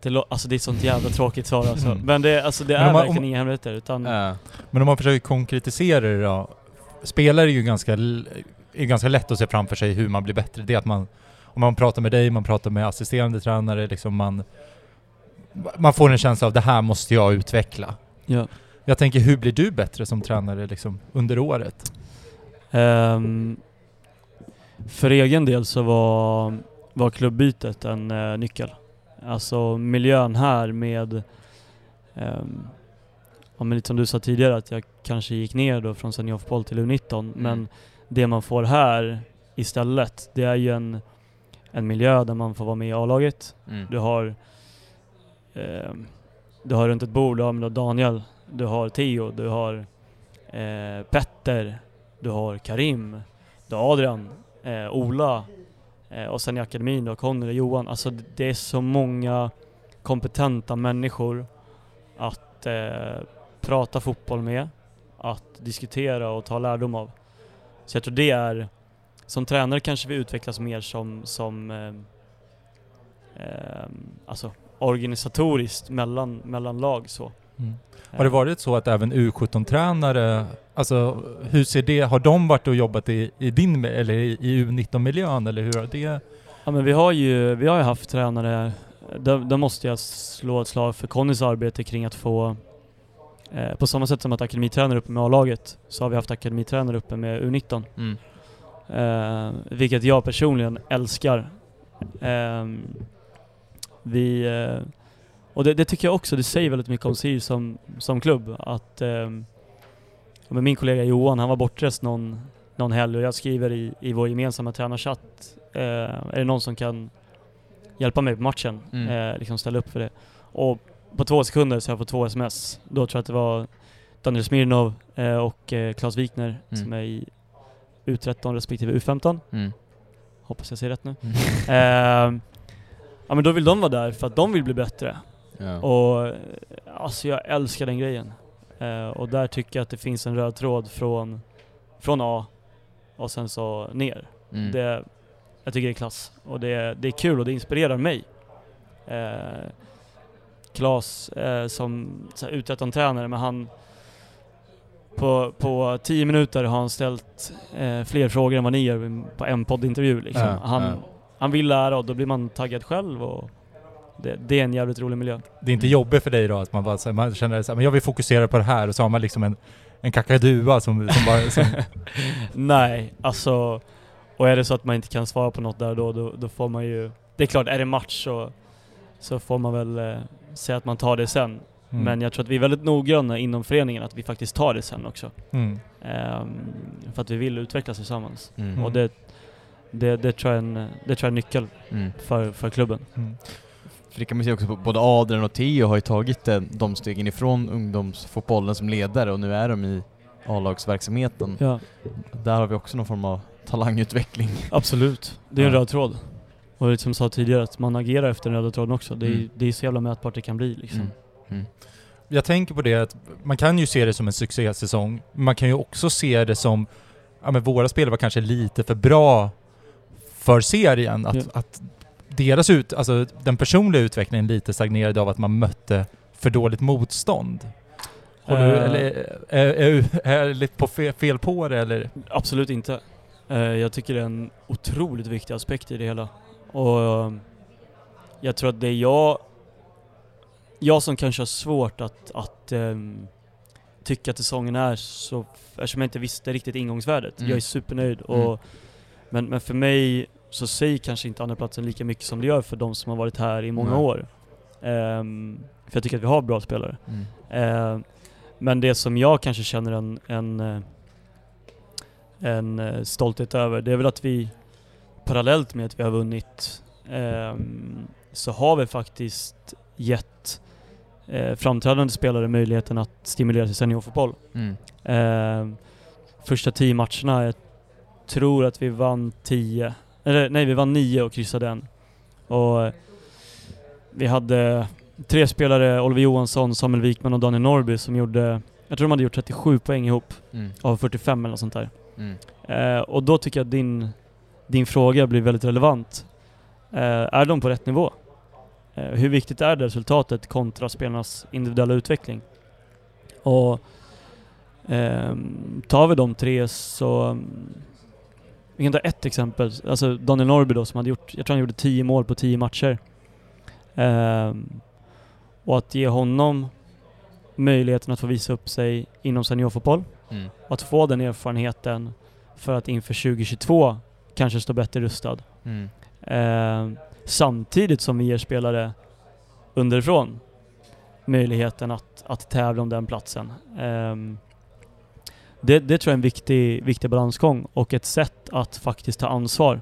det, alltså det är ett sånt jävla tråkigt svar alltså. Mm. Men det, alltså det Men är man- verkligen om- inga hemligheter utan Ja. Men om man försöker konkretisera det då. Spelare är ju ganska, är ganska lätt att se framför sig hur man blir bättre. Det är att man, om man pratar med dig, man pratar med assisterande tränare, liksom man, man får en känsla av det här måste jag utveckla. ja. Jag tänker, hur blir du bättre som tränare liksom under året? Ehm, för egen del så var, var klubbytet en eh, nyckel. Alltså miljön här med ehm, ja, men lite som du sa tidigare, att jag kanske gick ner då från seniorfotboll till U19, men det man får här istället, det är ju en, en miljö där man får vara med i A-laget. Mm. Du har eh, du har runt ett bord, du har med Daniel, du har Theo, du har eh, Petter, du har Karim, du har Adrian, eh, Ola eh, och sen i akademin du har Conny och Johan. Alltså det är så många kompetenta människor att eh, prata fotboll med, att diskutera och ta lärdom av. Så jag tror det är, som tränare kanske vi utvecklas mer som, som eh, eh alltså organisatoriskt mellan, mellan lag så. Mm. Har det varit så att även U17-tränare, alltså hur ser det, har de varit och jobbat i, i din, eller i, i U19-miljön eller hur har det? Ja men vi har ju, vi har ju haft tränare, där, där måste jag slå ett slag för Connys arbete kring att få eh, på samma sätt som att akademitränare uppe med A-laget så har vi haft akademitränare uppe med U19. Mm. Eh, vilket jag personligen älskar. Ehm, vi, eh, och det, det tycker jag också, det säger väldigt mycket om Sirius som, som klubb. Att, ehm, ja, men min kollega Johan, han var bortrest någon, någon helg och jag skriver i, i vår gemensamma tränarchatt, eh, är det någon som kan hjälpa mig på matchen? Mm. Eh, liksom ställa upp för det. Och på två sekunder så har jag fått två sms. Då tror jag att det var Daniel Smirnov eh, och eh, Claes Wikner Mm. som är i U13 respektive U15. Mm. Hoppas jag säger rätt nu. Mm. Eh, ja men då vill de vara där för att de vill bli bättre. Ja. Och alltså jag älskar den grejen. Eh, och där tycker jag att det finns en röd tråd från, från A och sen så ner. Mm. Det, jag tycker det är klass. Och det, det är kul och det inspirerar mig. Eh, Klas eh, som så här U13-tränare, men han på, på tio minuter har han ställt eh, fler frågor än vad ni gör på en poddintervju. Liksom. Ja, han, ja. han vill lära och då blir man taggad själv. Och det, det är en jävligt rolig miljö. Det är inte jobbigt för dig då att man bara så man känner så men jag vill fokusera på det här och så har man liksom en, en kakadua som, som bara... Som, Nej, alltså... Och är det så att man inte kan svara på något där då, då, då får man ju... Det är klart, är det match så, så får man väl eh, säga att man tar det sen. mm, Men jag tror att vi är väldigt noggranna inom föreningen att vi faktiskt tar det sen också. mm, Ehm, för att vi vill utvecklas tillsammans. Mm. Och det, det, det, tror jag är en, det tror jag är en nyckel Mm. för, för klubben. För det kan man se också på, både Adrian och Theo har ju tagit eh, de stegen ifrån ungdomsfotbollen som ledare och nu är de i A-lagsverksamheten. Ja, Där har vi också någon form av talangutveckling. absolut. Det är en Ja. röd tråd. Och som jag sa tidigare, att man agerar efter den röda tråden också. Det är, Mm. det är så jävla mätbart det kan bli liksom. Mm. Mm. Jag tänker på det att man kan ju se det som en succésäsong, men man kan ju också se det som, ja men våra spelare var kanske lite för bra för serien. Att, Ja. att deras ut, alltså den personliga utvecklingen lite stagnerade av att man mötte för dåligt motstånd. Har du, Eh. eller är, är, är jag lite på fel, fel på det eller? Absolut inte. Eh, jag tycker det är en otroligt viktig aspekt i det hela. Och eh, jag tror att det är jag, jag som kanske har svårt att, att ehm, tycka att säsongen är så, eftersom jag inte visste riktigt ingångsvärdet. Mm. Jag är supernöjd och, Mm. men, men för mig så säger kanske inte andra platsen lika mycket som det gör för de som har varit här i många Nej. år. Ehm, för jag tycker att vi har bra spelare. Mm. Eh, men det som jag kanske känner en, en, eh, en eh, stolthet över, det är väl att vi parallellt med att vi har vunnit ehm, så har vi faktiskt gett eh, framträdande spelare möjligheten att stimulera till seniorfotboll. Mm. Eh, första tio matcherna, jag tror att vi vann tio, eller nej vi vann nio och kryssade en. Och eh, vi hade tre spelare, Oliver Johansson, Samuel Wikman och Daniel Norby som gjorde, jag tror de hade gjort 37 poäng ihop Mm. av 45 eller något sånt där. Mm. Eh, och då tycker jag att din, din fråga blir väldigt relevant. Eh, är de på rätt nivå? Eh, hur viktigt är det resultatet kontra spelarnas individuella utveckling? Och ehm, tar vi de tre så... Vi kan ta ett exempel. Alltså Daniel Norby då som hade gjort, jag tror han gjorde 10 mål på 10 matcher. Ehm, och att ge honom möjligheten att få visa upp sig inom seniorfotboll Mm. och att få den erfarenheten för att inför 2022 kanske stå bättre rustad. Mm. Eh, samtidigt som vi ger spelare underifrån möjligheten att, att tävla om den platsen. Ehm, det, det tror jag är en viktig, viktig balansgång och ett sätt att faktiskt ta ansvar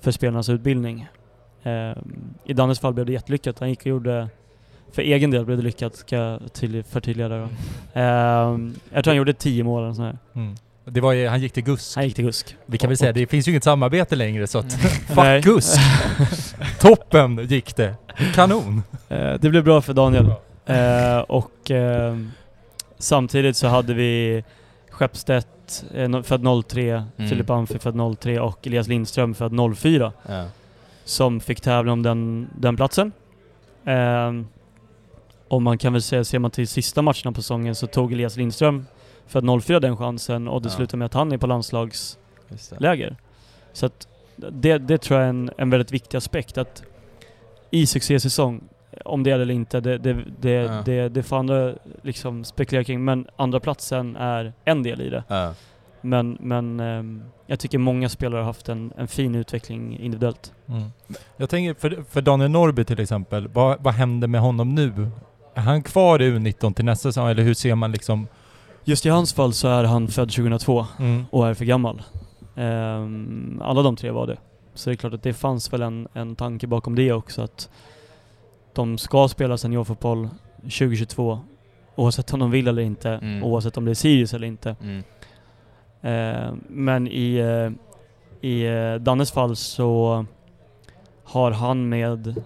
för spelarnas utbildning. Ehm, I Dannes fall blev det jättelyckat. Han gick och gjorde, för egen del blev det lyckat, ska jag till, förtydliga det då. Ehm, jag tror han gjorde 10 mål eller sånt här. Mm. Det var ju, han gick till GUSK. Han gick till GUSK. Vi kan väl säga, det finns ju inget samarbete längre så att Nej. fuck GUSK! Toppen gick det! Kanon! Eh, det blev bra för Daniel. Eh, och eh, samtidigt så hade vi Skeppstedt eh, född 03, Mm. Filip Amfi född 03 och Elias Lindström född 04 Ja. som fick tävla om den, den platsen. Eh, och man kan väl säga, ser man till sista matcherna på säsongen så tog Elias Lindström född 04 den chansen och det Ja. slutade med att han är på landslagsläger. Så att det, det tror jag är en, en väldigt viktig aspekt att i succésäsong, om det är det eller inte, det, det, det, Ja. det, det får andra liksom spekulera kring. Men andra platsen är en del i det. Ja. Men, men ehm, jag tycker många spelare har haft en, en fin utveckling individuellt. Mm. Jag tänker, för, för Daniel Norrby till exempel, vad, vad händer med honom nu? Är han kvar i U19 till nästa säsong eller hur ser man liksom? Just i hans fall så är han född 2002 Mm. och är för gammal. Ehm, alla de tre var det. Så det är klart att det fanns väl en, en tanke bakom det också att de ska spela seniorfotboll 2022 oavsett om de vill eller inte, Mm. oavsett om det är Sirius eller inte. Mm. Ehm, men i, eh, i eh, Dannes fall så har han med,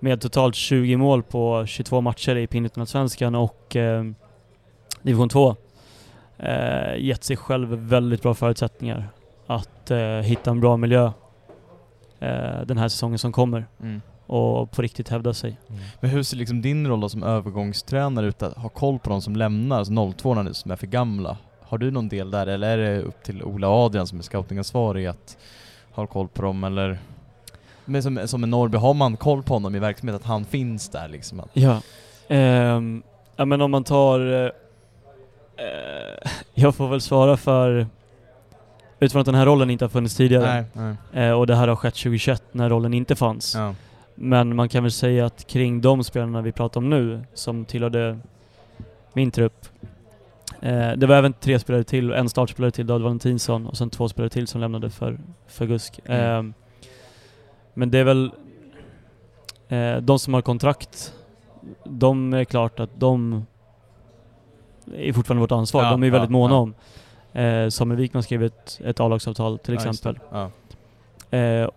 med totalt 20 mål på 22 matcher i Pinnetunasvenskan och eh, division 2 eh, gett sig själv väldigt bra förutsättningar att eh, hitta en bra miljö eh, den här säsongen som kommer Mm. Och på riktigt hävda sig. Men hur ser liksom din roll då som övergångstränare ut att ha koll på de som lämnar, alltså 02 nu som är för gamla? Har du någon del där eller är det upp till Ola Adrian som är scoutingansvarig att ha koll på dem eller? Men som, som en Norrby, har man koll på honom i verksamhet att han finns där liksom? Att, Ja. Ehm, ja men om man tar... eh, jag får väl svara för... Utifrån att den här rollen inte har funnits tidigare. nej, nej. Eh, och det här har skett 2021 när rollen inte fanns. Ja. Men man kan väl säga att kring de spelarna vi pratar om nu, som tillhörde min trupp. Eh, det var även tre spelare till, en startspelare till, David Valentinsson, och sen två spelare till som lämnade för, för GUSK. Eh, men det är väl eh, de som har kontrakt, de är klart att de är fortfarande vårt ansvar. Ja, de är ju väldigt ja, måna ja. om. Eh, Samuel Wikman skrev ett, ett A-lagsavtal till Ja, exempel. Ja. Eh,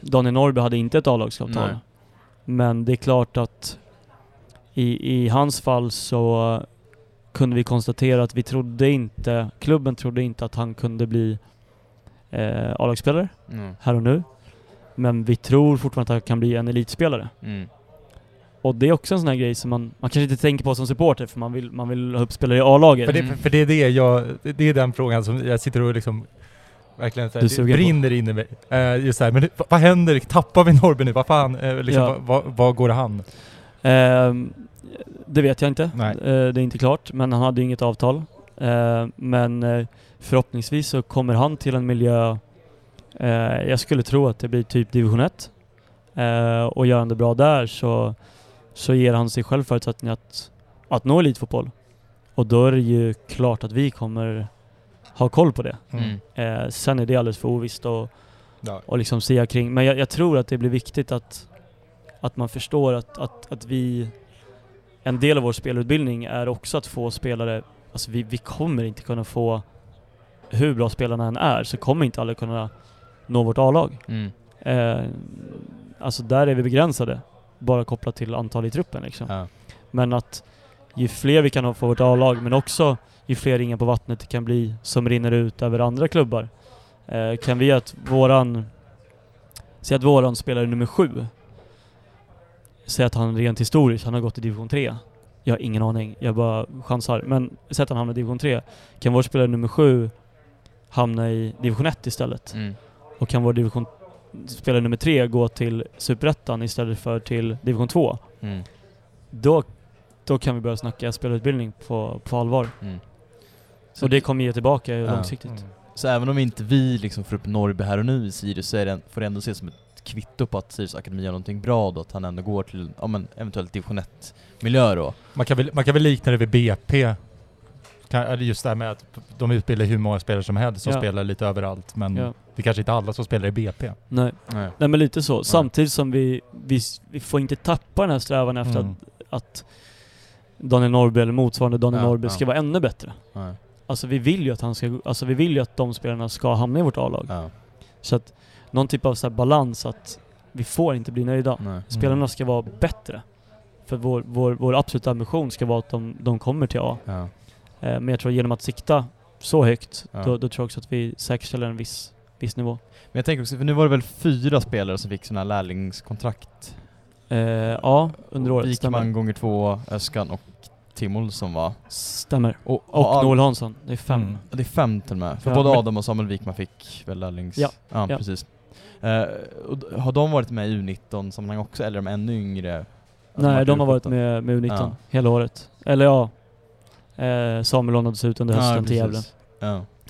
Daniel Norrby hade inte ett A-lagsavtal. Men det är klart att i, i hans fall så kunde vi konstatera att vi trodde inte, klubben trodde inte att han kunde bli eh, A-lagsspelare Mm. här och nu. Men vi tror fortfarande att han kan bli en elitspelare. Mm. Och det är också en sån här grej som man, man kanske inte tänker på som supporter för man vill, man vill ha upp spelare i A-laget. För det, för det är det jag, det är den frågan som jag sitter och liksom verkligen så här, det brinner in i mig. Eh, just så här, men vad, händer? Tappar vi Norrby nu? Vad fan? Eh, liksom, Ja. vad, går han? Ehm, det vet jag inte. Nej. Eh, det är inte klart, men han hade inget avtal. Men förhoppningsvis så kommer han till en miljö, jag skulle tro att det blir typ division 1. Eh, och gör han det bra där så, så ger han sig själv förutsättningar att, att nå elitfotboll. Och då är det ju klart att vi kommer ha koll på det. Mm. Eh, sen är det alldeles för ovisst och, Ja. och liksom sia kring. Men jag, jag tror att det blir viktigt att, att man förstår att, att, att vi... En del av vår spelutbildning är också att få spelare... Alltså vi, vi kommer inte kunna få... Hur bra spelarna än är så kommer inte alla kunna nå vårt A-lag. Mm. Eh, alltså där är vi begränsade. Bara kopplat till antal i truppen liksom. Ja. Men att ju fler vi kan ha för vårt A-lag, men också ju fler ringar på vattnet det kan bli som rinner ut över andra klubbar. Eh, kan vi att våran... Säg att våran spelare nummer sju, säg att han rent historiskt, han har gått i division 3. Jag har ingen aning, jag bara chansar. Men säg att han hamnar i division 3. Kan vår spelare nummer sju hamna i division 1 istället? Mm. Och kan vår division spelare nummer 3 gå till superettan istället för till division 2? Mm. då, då kan vi börja snacka spelutbildning på, på allvar. Mm. Så det kommer ge tillbaka Ja. långsiktigt. Mm. Så även om inte vi liksom får upp Norrby här och nu i Sirius så är det, får det ändå ses som ett kvitto på att Sirius Akademi gör någonting bra då, att han ändå går till, ja men eventuellt division 1-miljö då. Man kan, väl, man kan väl likna det vid BP. Just det här med att de utbildar hur många spelare som helst som Ja. spelar lite överallt. Men Ja. det är kanske inte alla som spelar i BP. Nej. Nej. Nej men lite så. Samtidigt som vi, vi, vi får inte tappa den här strävan efter Mm. att, att Daniel Norrby eller motsvarande Daniel Ja, Norrby ja. ska vara ännu bättre. Nej. Alltså vi vill ju att han ska, alltså vi vill ju att de spelarna ska hamna i vårt A-lag. Ja. Så att någon typ av så balans att vi får inte bli nöjda. Nej. Spelarna ska vara bättre. För vår, vår, vår absoluta ambition ska vara att de, de kommer till A. Ja. Eh, men jag tror genom att sikta så högt, Ja. då, då tror jag också att vi säkerställer en viss, viss nivå. Men jag tänker också, för nu var det väl fyra spelare som fick sådana här lärlingskontrakt? Eh, ja, under året. Wikman gånger två, Öskan och Tim Olsson va? Stämmer. Och, Och all- Noel Hansson. Det är fem. Mm. Det är fem till och med. För Ja, både Adam och Samuel Wikman fick väl lärlings... Ja, ja, ja. precis. Eh, och har de varit med i U19-sammanhang också, eller är de ännu yngre? Nej, de har varit U17? med, med U19 Ja. hela året. Eller ja, eh, Samuel lånades ut under hösten till. Gävle.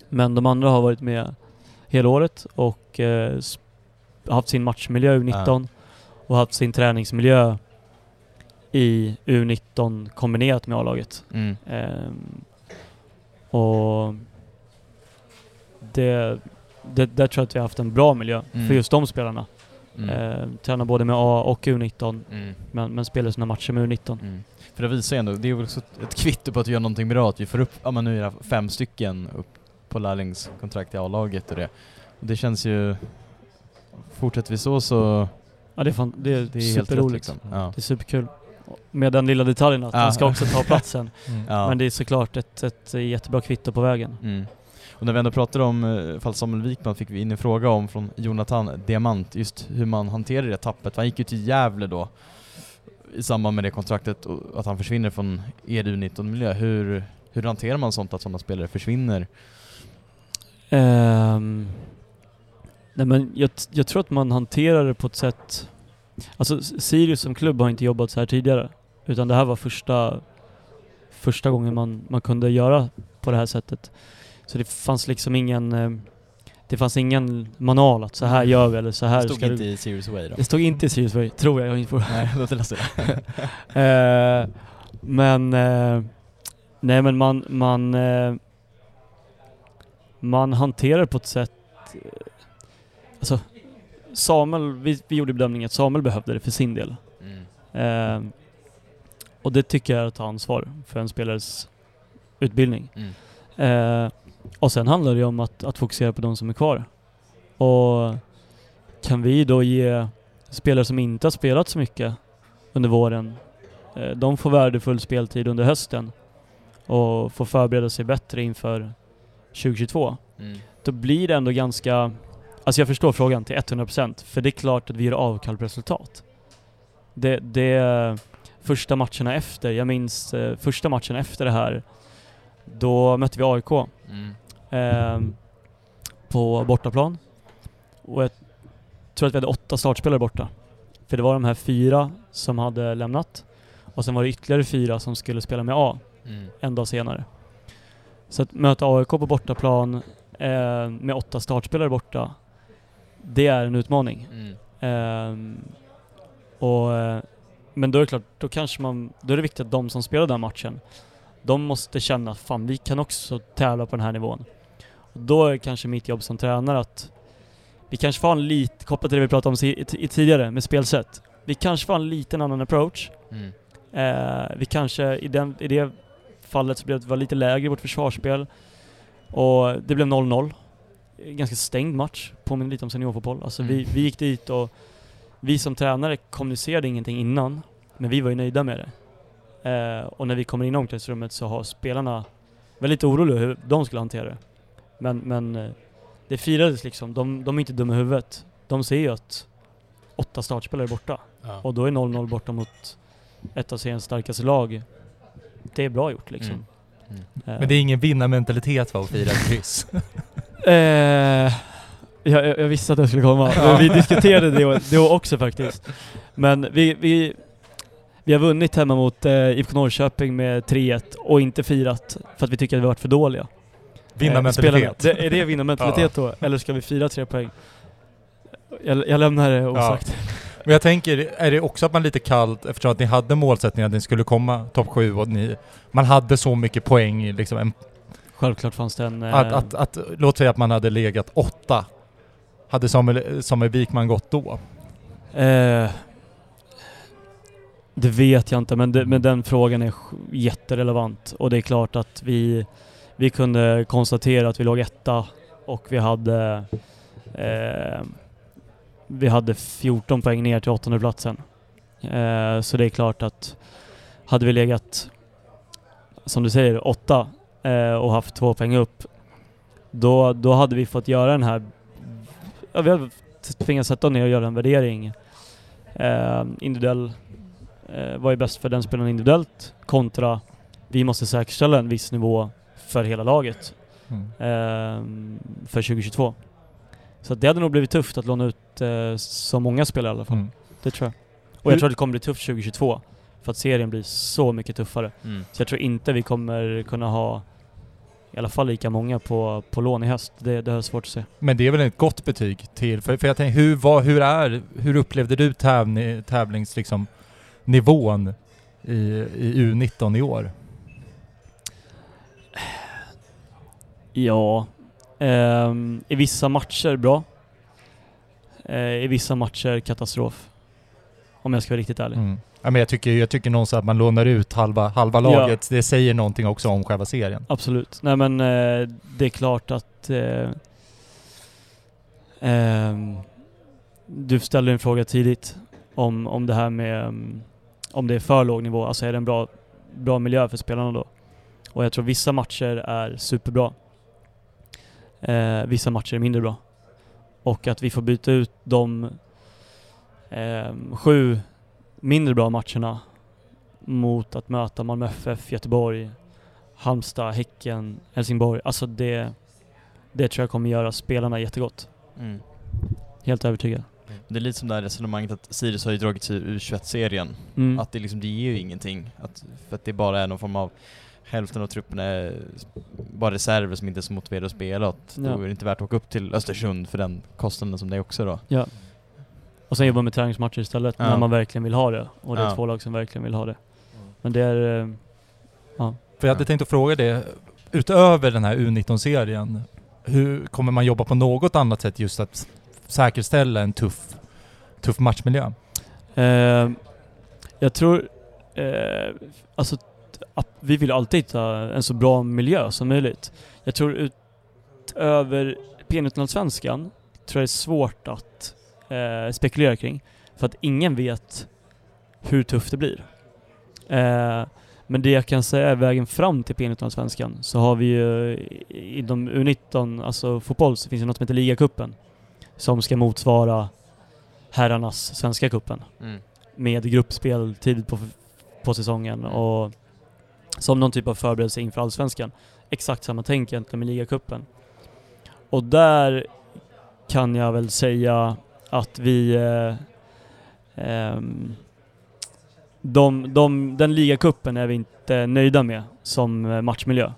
Men de andra har varit med hela året och eh, haft sin matchmiljö U19 och haft sin träningsmiljö i U19 kombinerat med A-laget. Mm. Ehm, och det, det, där tror jag att vi har haft en bra miljö Mm. för just de spelarna. Mm. Ehm, tränar både med A och U19 Mm. men, men spelar sina matcher med U19. Mm. För det visar ju ändå, det är väl också ett- kvitto på att vi gör någonting bra, att vi får upp, ja men nu är det fem stycken upp på lärlingskontrakt i A-laget och det. Och det känns ju, fortsätter vi så så, Ja, det är, fan, det är, det är superroligt. liksom. Ja. Det är superkul. Med den lilla detaljen att Ja. han ska också ta platsen. Mm. Ja. Men det är såklart ett, ett jättebra kvitto på vägen. Mm. Och när vi ändå pratar om eh, fall Samuel Wikman fick vi in en fråga om från Jonathan Diamant, just hur man hanterar det tappet. Han gick ju till Gävle då i samband med det kontraktet och att han försvinner från EDU 19-miljö. Hur, hur hanterar man sånt att sådana spelare försvinner? Ehm, nej men jag, jag tror att man hanterar det på ett sätt... Alltså Sirius som klubb har inte jobbat så här tidigare. Utan det här var första, första gången man, man kunde göra på det här sättet. Så det fanns liksom ingen... eh, Det fanns ingen manual att så här gör vi eller så här det stod inte du... i Serious Way då? Det stod inte i Sirius Way, tror jag. jag inte Nej, låt det läsa det. Eh, men, eh, nej men man, man, eh, man hanterar på ett sätt, eh, alltså Samuel, vi, vi gjorde bedömningen att Samuel behövde det för sin del. Mm. Och det tycker jag är att ta ansvar för en spelares utbildning. Mm. Eh, och sen handlar det ju om att, att fokusera på de som är kvar. Och kan vi då ge spelare som inte har spelat så mycket under våren, eh, de får värdefull speltid under hösten och får förbereda sig bättre inför 2022. Mm. Då blir det ändå ganska... Alltså jag förstår frågan till 100% för det är klart att vi gör avkall på resultat. Det, det första matcherna efter, jag minns eh, första matchen efter det här, då mötte vi AIK Mm. eh, på bortaplan. Och jag tror att vi hade åtta startspelare borta. För det var de här fyra som hade lämnat. Och sen var det ytterligare fyra som skulle spela med A Mm. en dag senare. Så att möta AIK på bortaplan eh, med åtta startspelare borta, det är en utmaning. Mm. Ehm, och, eh, men då är det klart, då kanske man, då är det viktigt att de som spelar den matchen, de måste känna fan vi kan också tävla på den här nivån. Och då är kanske mitt jobb som tränare att vi kanske får en lite, kopplat till det vi pratade om si- i- i tidigare med spelsätt, vi kanske får en liten annan approach. Mm. Eh, vi kanske, i, den, i det fallet så blev det var lite lägre i vårt försvarsspel. Och det blev 0-0. Ganska stängd match, påminner lite om seniorfotboll. Alltså vi, Mm. vi gick dit och vi som tränare kommunicerade ingenting innan, men vi var ju nöjda med det. Eh, och när vi kommer in i omklädningsrummet så har spelarna väldigt oroliga hur de skulle hantera det. Men, men eh, det firades liksom, de, de är inte dumma i huvudet. De ser ju att åtta startspelare är borta. Ja. Och då är 0-0 borta mot ett av seriens starkaste lag. Det är bra gjort liksom. Mm. Mm. Eh, Men det är ingen vinnarmentalitet va, att fira ett kryss? Eh, jag, jag jag visste att det skulle komma. Men vi diskuterade det då också faktiskt. Men vi, vi, vi har vunnit hemma mot eh, IFK Norrköping med 3-1 och inte firat för att vi tycker att vi varit för dåliga. Eh, Vinnarmentalitet. det, är det vinnarmentalitet då? Eller ska vi fira tre poäng? Jag, jag lämnar det osagt. Men jag tänker, är det också att man lite kallt eftersom att ni hade målsättningen att ni skulle komma topp sju och ni, man hade så mycket poäng liksom, en, Självklart fanns det en... att, eh, att, att, låt säga att man hade legat åtta. Hade Samuel, Samuel Wikman gått då? Eh, det vet jag inte, men, det, men den frågan är jätterelevant. Och det är klart att vi, vi kunde konstatera att vi låg etta och vi hade eh, vi hade 14 poäng ner till åttonde platsen. Eh, så det är klart att hade vi legat, som du säger, åtta eh, och haft två poäng upp, då, då hade vi fått göra den här... Ja, vi hade tvingats sätta ner och göra en värdering. Eh, individuell, eh, vad är bäst för den spelaren individuellt kontra vi måste säkerställa en viss nivå för hela laget Mm. eh, för 2022. Så att det hade nog blivit tufft att låna ut eh, så många spelare i alla fall. Mm. Det tror jag. Och jag tror att det kommer bli tufft 2022. För att serien blir så mycket tuffare. Mm. Så jag tror inte vi kommer kunna ha i alla fall lika många på, på lån i höst. Det, det är svårt att se. Men det är väl ett gott betyg till, för, för jag tänker, hur, var, hur är, hur upplevde du tävling, tävlings, liksom, nivån i, i U19 i år? Ja, ehm, i vissa matcher bra. Eh, I vissa matcher katastrof. Om jag ska vara riktigt ärlig. Mm. Ja, men jag, tycker, jag tycker någonstans att man lånar ut halva, halva laget, det säger någonting också om själva serien. Absolut. Nej men eh, det är klart att eh, ehm, du ställde en fråga tidigt om, om det här med mm, om det är för låg nivå, alltså är det en bra, bra miljö för spelarna då? Och jag tror vissa matcher är superbra. Eh, vissa matcher är mindre bra. Och att vi får byta ut de ehm, sju mindre bra matcherna mot att möta Malmö FF, Göteborg, Halmstad, Häcken, Helsingborg. Alltså det, det tror jag kommer göra spelarna jättegott. Mm. Helt övertygad. Det är lite som det här resonemanget att Sirius har ju dragit sig ur 21-serien. Mm. Att det liksom, det ger ju ingenting. Att, för att det bara är någon form av Hälften av truppen är bara reserver som inte är så motiverade att spela. Att Då Ja. är det inte värt att åka upp till Östersund för den kostnaden som det är också då. Ja. Och sen jobba med träningsmatcher istället Ja. när man verkligen vill ha det. Och det är Ja. två lag som verkligen vill ha det. Men det är... eh, För jag hade Ja. tänkt att fråga det, utöver den här U19-serien, hur kommer man jobba på något annat sätt just att säkerställa en tuff, tuff matchmiljö? Eh, jag tror, eh, alltså vi vill alltid hitta en så bra miljö som möjligt. Jag tror utöver P19-svenskan tror jag det är svårt att eh, spekulera kring. För att ingen vet hur tufft det blir. Eh, men det jag kan säga är vägen fram till P19-svenskan så har vi ju inom U19, alltså fotboll, så finns det något som heter ligacupen. Som ska motsvara herrarnas svenska cupen Mm. med gruppspel tidigt på, på säsongen och som någon typ av förberedelse inför Allsvenskan. Exakt samma tänk egentligen med ligacupen. Och där kan jag väl säga att vi... Eh, ehm, de, de, den ligacupen är vi inte nöjda med som eh, matchmiljö.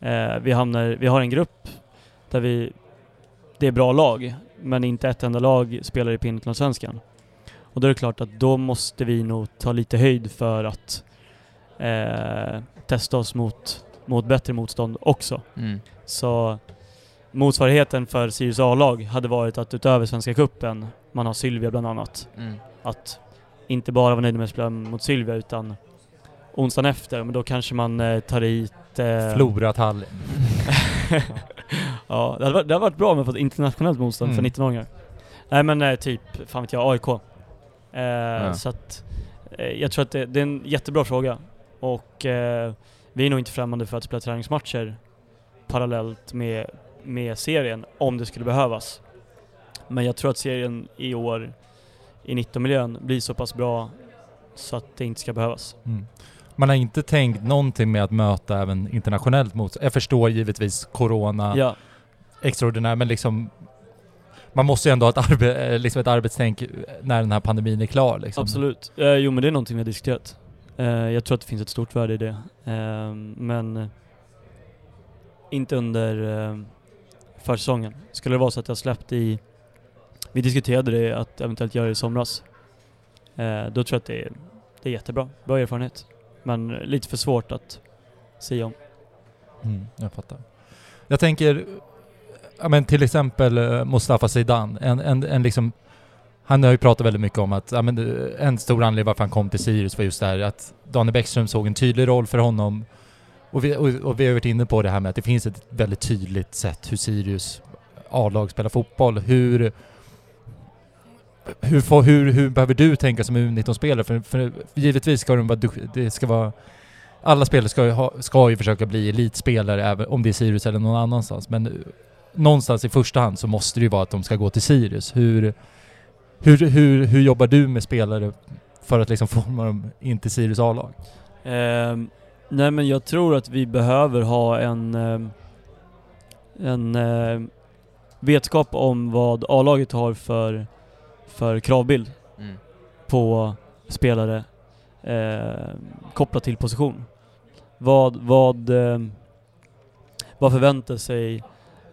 Eh, vi, hamnar, vi har en grupp där vi... Det är bra lag, men inte ett enda lag spelar i P19-svenskan. Och då är det klart att då måste vi nog ta lite höjd för att eh, testa oss mot, mot bättre motstånd också. Mm. Så motsvarigheten för Sirius A-lag hade varit att utöver Svenska Cupen, man har Sylvia bland annat, Mm. att inte bara vara nöjd med att spela mot Sylvia utan onsdagen efter, men då kanske man eh, tar hit... Eh, Förlorat Tallinn. ja, det hade, varit, det hade varit bra om vi fått internationellt motstånd Mm. för 19-åringar. Nej men eh, typ, fan vet jag, AIK. Eh, Så att, eh, jag tror att det, det är en jättebra fråga. Och eh, vi är nog inte främmande för att spela träningsmatcher parallellt med, med serien, om det skulle behövas. Men jag tror att serien i år i 19-miljön blir så pass bra så att det inte ska behövas. Mm. Man har inte tänkt någonting med att möta även internationellt motstånd. Jag förstår givetvis Corona, Ja, extraordinär, men liksom man måste ju ändå ha ett, arbe- eh, liksom ett arbetstänk när den här pandemin är klar. Liksom. Absolut. Eh, jo men det är någonting vi har diskuterat. Eh, jag tror att det finns ett stort värde i det. Eh, men eh, inte under för försäsongen. Skulle det vara så att jag släppt i vi diskuterade det att eventuellt göra det i somras. Eh, då tror jag att det är, det är jättebra, bra erfarenhet. Men lite för svårt att säga om. Mm, jag fattar. Jag tänker, ja, men till exempel eh, Mustafa Zidane, en, en, en liksom han har ju pratat väldigt mycket om att ja, men, eh, en stor anledning varför han kom till Sirius var just det här att Daniel Bäckström såg en tydlig roll för honom. Och vi, och, och vi har varit inne på det här med att det finns ett väldigt tydligt sätt hur Sirius A-lag spelar fotboll. Hur, hur, får, hur, hur behöver du tänka som U19-spelare? För, för givetvis ska de vara det ska vara alla spelare ska ju, ha, ska ju försöka bli elitspelare, även om det är Sirius eller någon annanstans. Men någonstans i första hand så måste det ju vara att de ska gå till Sirius. Hur, hur, hur, hur jobbar du med spelare för att liksom forma dem in till Sirius A-lag? Um, nej men jag tror att vi behöver ha en, ehm, en ehm, vetskap om vad A-laget har för, för kravbild Mm. på spelare eh, kopplat till position. Vad, vad, eh, vad förväntar sig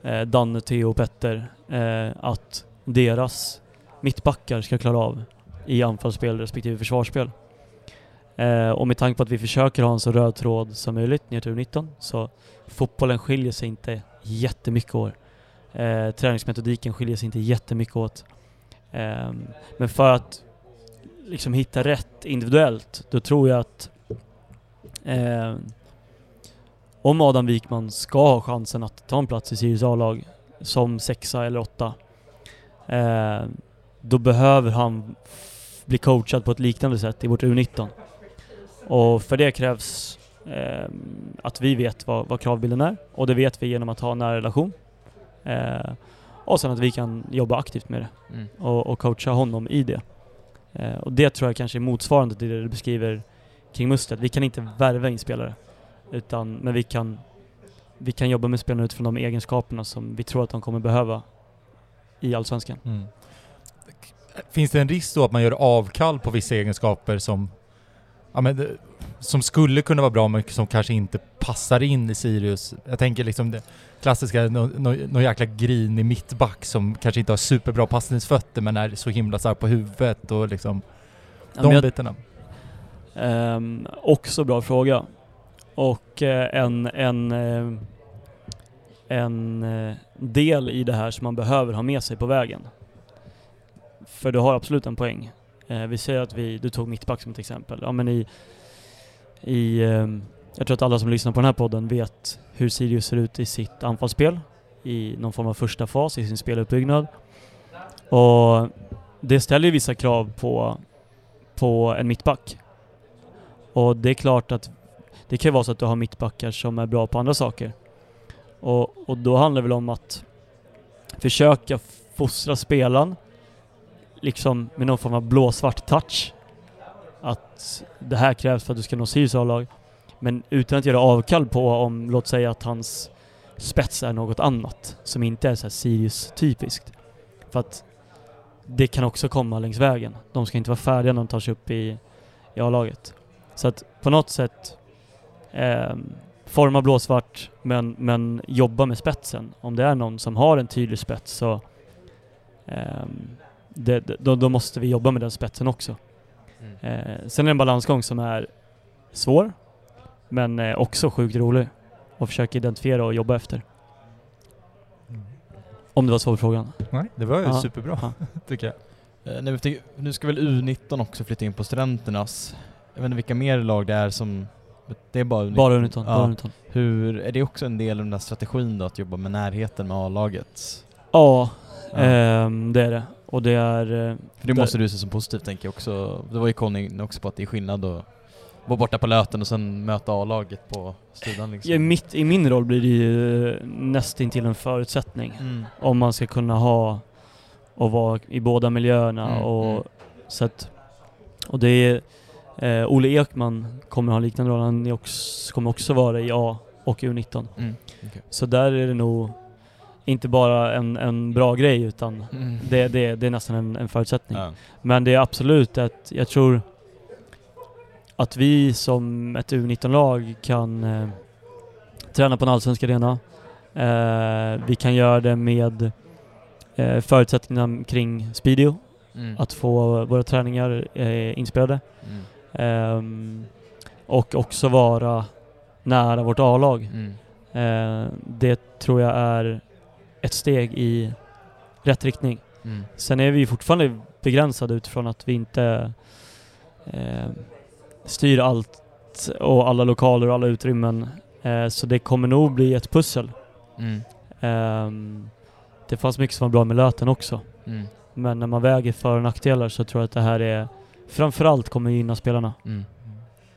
eh, Danne, Theo och Petter eh, att deras mittbackar ska klara av i anfallsspel respektive försvarsspel? Eh, och med tanke på att vi försöker ha en så röd tråd som möjligt ner till U19 så fotbollen skiljer sig inte jättemycket år. Eh, träningsmetodiken skiljer sig inte jättemycket åt. Eh, men för att liksom hitta rätt individuellt, då tror jag att eh, om Adam Wikman ska ha chansen att ta en plats i Sirius A-lag som sexa eller åtta, eh, då behöver han bli coachad på ett liknande sätt i vårt U19. Och för det krävs eh, att vi vet vad, vad kravbilden är, och det vet vi genom att ha en nära relation. Eh, och sen att vi kan jobba aktivt med det Mm. och, och coacha honom i det. Eh, och det tror jag kanske är motsvarande till det du beskriver kring mustret. Vi kan inte värva in spelare, utan, men vi kan, vi kan jobba med spelarna utifrån de egenskaperna som vi tror att de kommer behöva i Allsvenskan. Mm. Finns det en risk då att man gör avkall på vissa egenskaper som, ja, men, det- som skulle kunna vara bra men som kanske inte passar in i Sirius? Jag tänker liksom det klassiska, någon no, no jäkla grinig mittback som kanske inte har superbra passningsfötter men är så himla stark på huvudet och liksom Ja, de jag- bitarna. Ehm, också bra fråga. Och eh, en, en, eh, en eh, del i det här som man behöver ha med sig på vägen. För du har absolut en poäng. Eh, vi säger att vi, du tog mittback som ett exempel. Ja men i, i eh, jag tror att alla som lyssnar på den här podden vet hur Sirius ser ut i sitt anfallsspel. I någon form av första fas i sin speluppbyggnad. Och det ställer ju vissa krav på, på en mittback. Och det är klart att det kan ju vara så att du har mittbackar som är bra på andra saker. Och, och då handlar det väl om att försöka fostra spelaren liksom med någon form av blåsvart touch. Att det här krävs för att du ska nå Sirius A-lag. Men utan att göra avkall på om, låt säga att hans spets är något annat som inte är såhär Sirius-typiskt. För att det kan också komma längs vägen. De ska inte vara färdiga när de tar sig upp i, i A-laget. Så att på något sätt eh, forma blåsvart men, men jobba med spetsen. Om det är någon som har en tydlig spets så eh, det, då, då måste vi jobba med den spetsen också. Mm. Eh, sen är det en balansgång som är svår men eh, också sjukt rolig och försöka identifiera och jobba efter. Om det var svar på frågan. Nej, det var ju Ja. superbra Ja. tycker jag. Eh, nej, nu ska väl U19 också flytta in på studenternas. Jag vet inte vilka mer lag det är som... Det är bara U19. Bara Uniton. Ja. Bara Uniton. Hur, är det också en del av den där strategin då, att jobba med närheten med A-laget? Ja, Ja. ehm, det är det. Och det är... eh, För det där- måste du se som positivt tänker jag också. Det var ju Conny också på att det är skillnad att vara borta på Löten och sen möta A-laget på studan liksom. I, mitt, I min roll blir det ju nästintill en förutsättning. Mm. Om man ska kunna ha och vara i båda miljöerna Mm, och mm. så att, Och det är... Eh, Ole Ekman kommer ha en liknande roll. Han också, kommer också vara i A och U19. Mm. okej. Så där är det nog inte bara en, en bra grej utan Mm. det, det, det är nästan en, en förutsättning. Ja. Men det är absolut att jag tror att vi som ett U19-lag kan eh, träna på en allsvensk arena. Eh, vi kan göra det med eh, förutsättningarna kring Speedio, Mm. att få våra träningar eh, inspelade. Mm. Ehm, och också vara nära vårt A-lag. Mm. Eh, det tror jag är ett steg i rätt riktning. Mm. Sen är vi fortfarande begränsade utifrån att vi inte eh, styr allt och alla lokaler och alla utrymmen. Eh, så det kommer nog bli ett pussel. Mm. Ehm, det fanns mycket som var bra med Löten också. Mm. Men när man väger för och nackdelar så tror jag att det här är framförallt kommer gynna spelarna. Mm.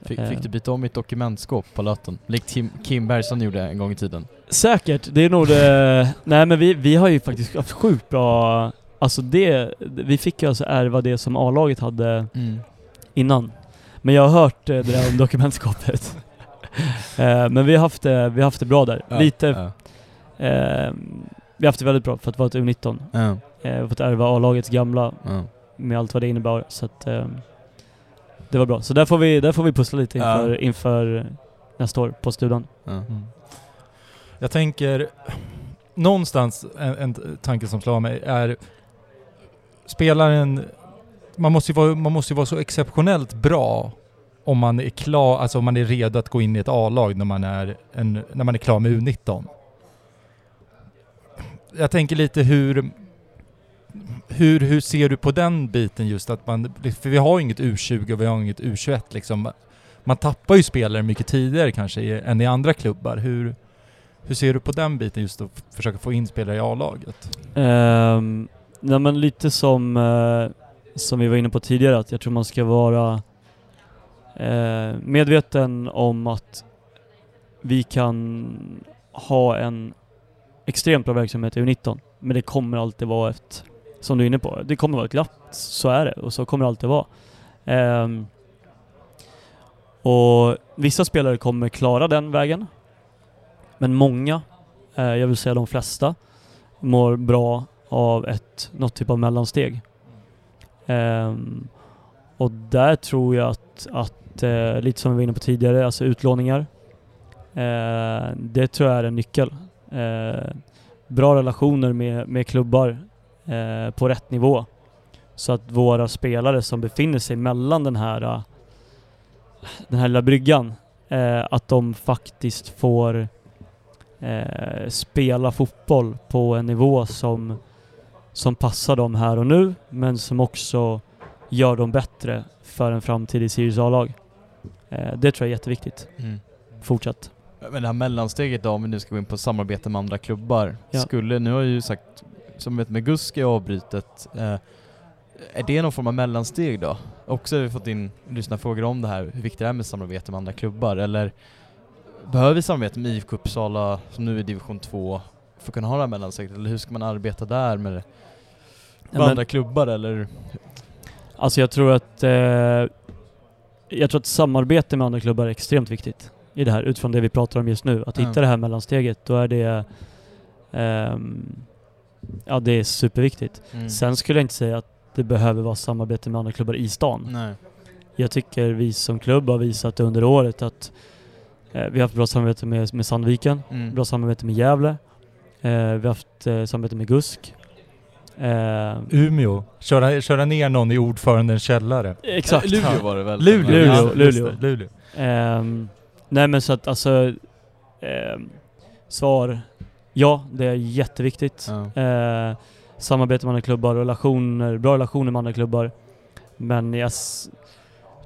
Fick, Eh. fick du byta om mitt dokumentskåp på Löten? Likt Kim, Kim Bergson gjorde en gång i tiden. Säkert, det är nog det... Nej men vi, vi har ju faktiskt haft sjukt bra... Alltså det... Vi fick ju alltså ärva det som A-laget hade innan. Men jag har hört eh, det där om dokumentskåpet. Eh, men vi har haft det, vi har haft det bra där. Lite... Ja. Eh, vi har haft det väldigt bra för att vara ett U19. Ja. Eh, vi har fått ärva A-lagets gamla Ja. med allt vad det innebär. Så att... Eh, det var bra. Så där får vi, där får vi pussla lite Ja. inför, inför nästa år på studion. Ja. Mm. Jag tänker, någonstans en, en tanke som slår mig är spelaren, man måste, ju vara, man måste ju vara så exceptionellt bra om man är klar, alltså om man är redo att gå in i ett A-lag när man är, en, när man är klar med U19. Jag tänker lite hur, hur, hur ser du på den biten just att man, för vi har ju inget U20 och vi har inget U21 liksom. Man tappar ju spelare mycket tidigare kanske i, än i andra klubbar. Hur, hur ser du på den biten just att försöka få in spelare i A-laget? Um, nej men lite som, uh, som vi var inne på tidigare, att jag tror man ska vara uh, medveten om att vi kan ha en extremt bra verksamhet i U19, men det kommer alltid vara ett, som du är inne på, det kommer vara ett glapp, så är det och så kommer det alltid vara. Um, och vissa spelare kommer klara den vägen, men många, eh, jag vill säga de flesta, mår bra av ett, något typ av mellansteg. Um, och där tror jag att, att eh, lite som vi var inne på tidigare, alltså utlåningar. Eh, det tror jag är en nyckel. Eh, bra relationer med, med klubbar eh, på rätt nivå. Så att våra spelare som befinner sig mellan den här, eh, den här lilla bryggan, eh, att de faktiskt får eh, spela fotboll på en nivå som, som passar dem här och nu, men som också gör dem bättre för en framtid i Sirius A-lag. Eh, det tror jag är jätteviktigt. Mm. Fortsatt. Men det här mellansteget då, om vi nu ska gå in på samarbete med andra klubbar. Ja. Skulle, nu har jag ju sagt, som vet med Guski avbrytet, eh, är det någon form av mellansteg då? Också har vi fått in lyssnarfrågor om det här, hur viktigt det är med samarbete med andra klubbar, eller behöver vi samarbeta med IFK Uppsala, som nu är division 2, för att kunna ha det här mellansteget, eller hur ska man arbeta där med, med andra klubbar eller? Alltså jag tror att eh, jag tror att samarbete med andra klubbar är extremt viktigt i det här, utifrån det vi pratar om just nu. Att Ja. hitta det här mellansteget, då är det ehm, Ja, det är superviktigt. Mm. Sen skulle jag inte säga att det behöver vara samarbete med andra klubbar i stan. Nej. Jag tycker vi som klubb har visat under året att eh, vi har haft bra samarbete med, med Sandviken, Mm. bra samarbete med Gävle, eh, vi har haft eh, samarbete med Gusk. Eh, Umeå, köra, köra ner någon i ordförandens källare. exakt. Eh, Luleå var det väl? Luleå, Luleå, Luleå. Luleå. Ehm, nej men så att alltså, ehm, svar ja, det är jätteviktigt. Ja. Eh, samarbete med andra klubbar, relationer, bra relationer med andra klubbar. Men jag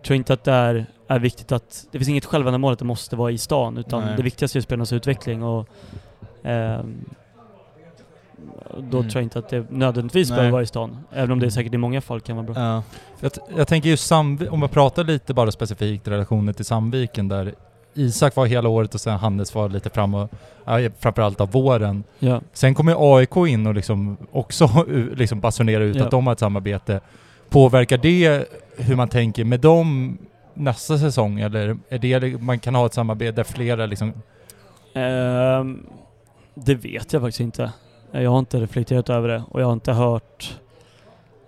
tror inte att det är, är viktigt att, det finns inget självändamål att det måste vara i stan, utan Nej. det viktigaste är spelarnas utveckling och ehm, då Mm. tror jag inte att det nödvändigtvis Nej. behöver vara i stan. Även om det säkert i många fall kan vara bra. Ja. Jag, jag tänker just Sandvi- om man pratar lite bara specifikt relationen till Sandviken där Isak var hela året och sen Hannes var lite fram och, ja, framförallt av våren. Ja. Sen kommer AIK in och liksom också liksom basunera ut Ja. att de har ett samarbete. Påverkar det hur man tänker med dem nästa säsong eller är det man kan ha ett samarbete där flera liksom... Ehm, det vet jag faktiskt inte. Jag har inte reflekterat över det och jag har inte hört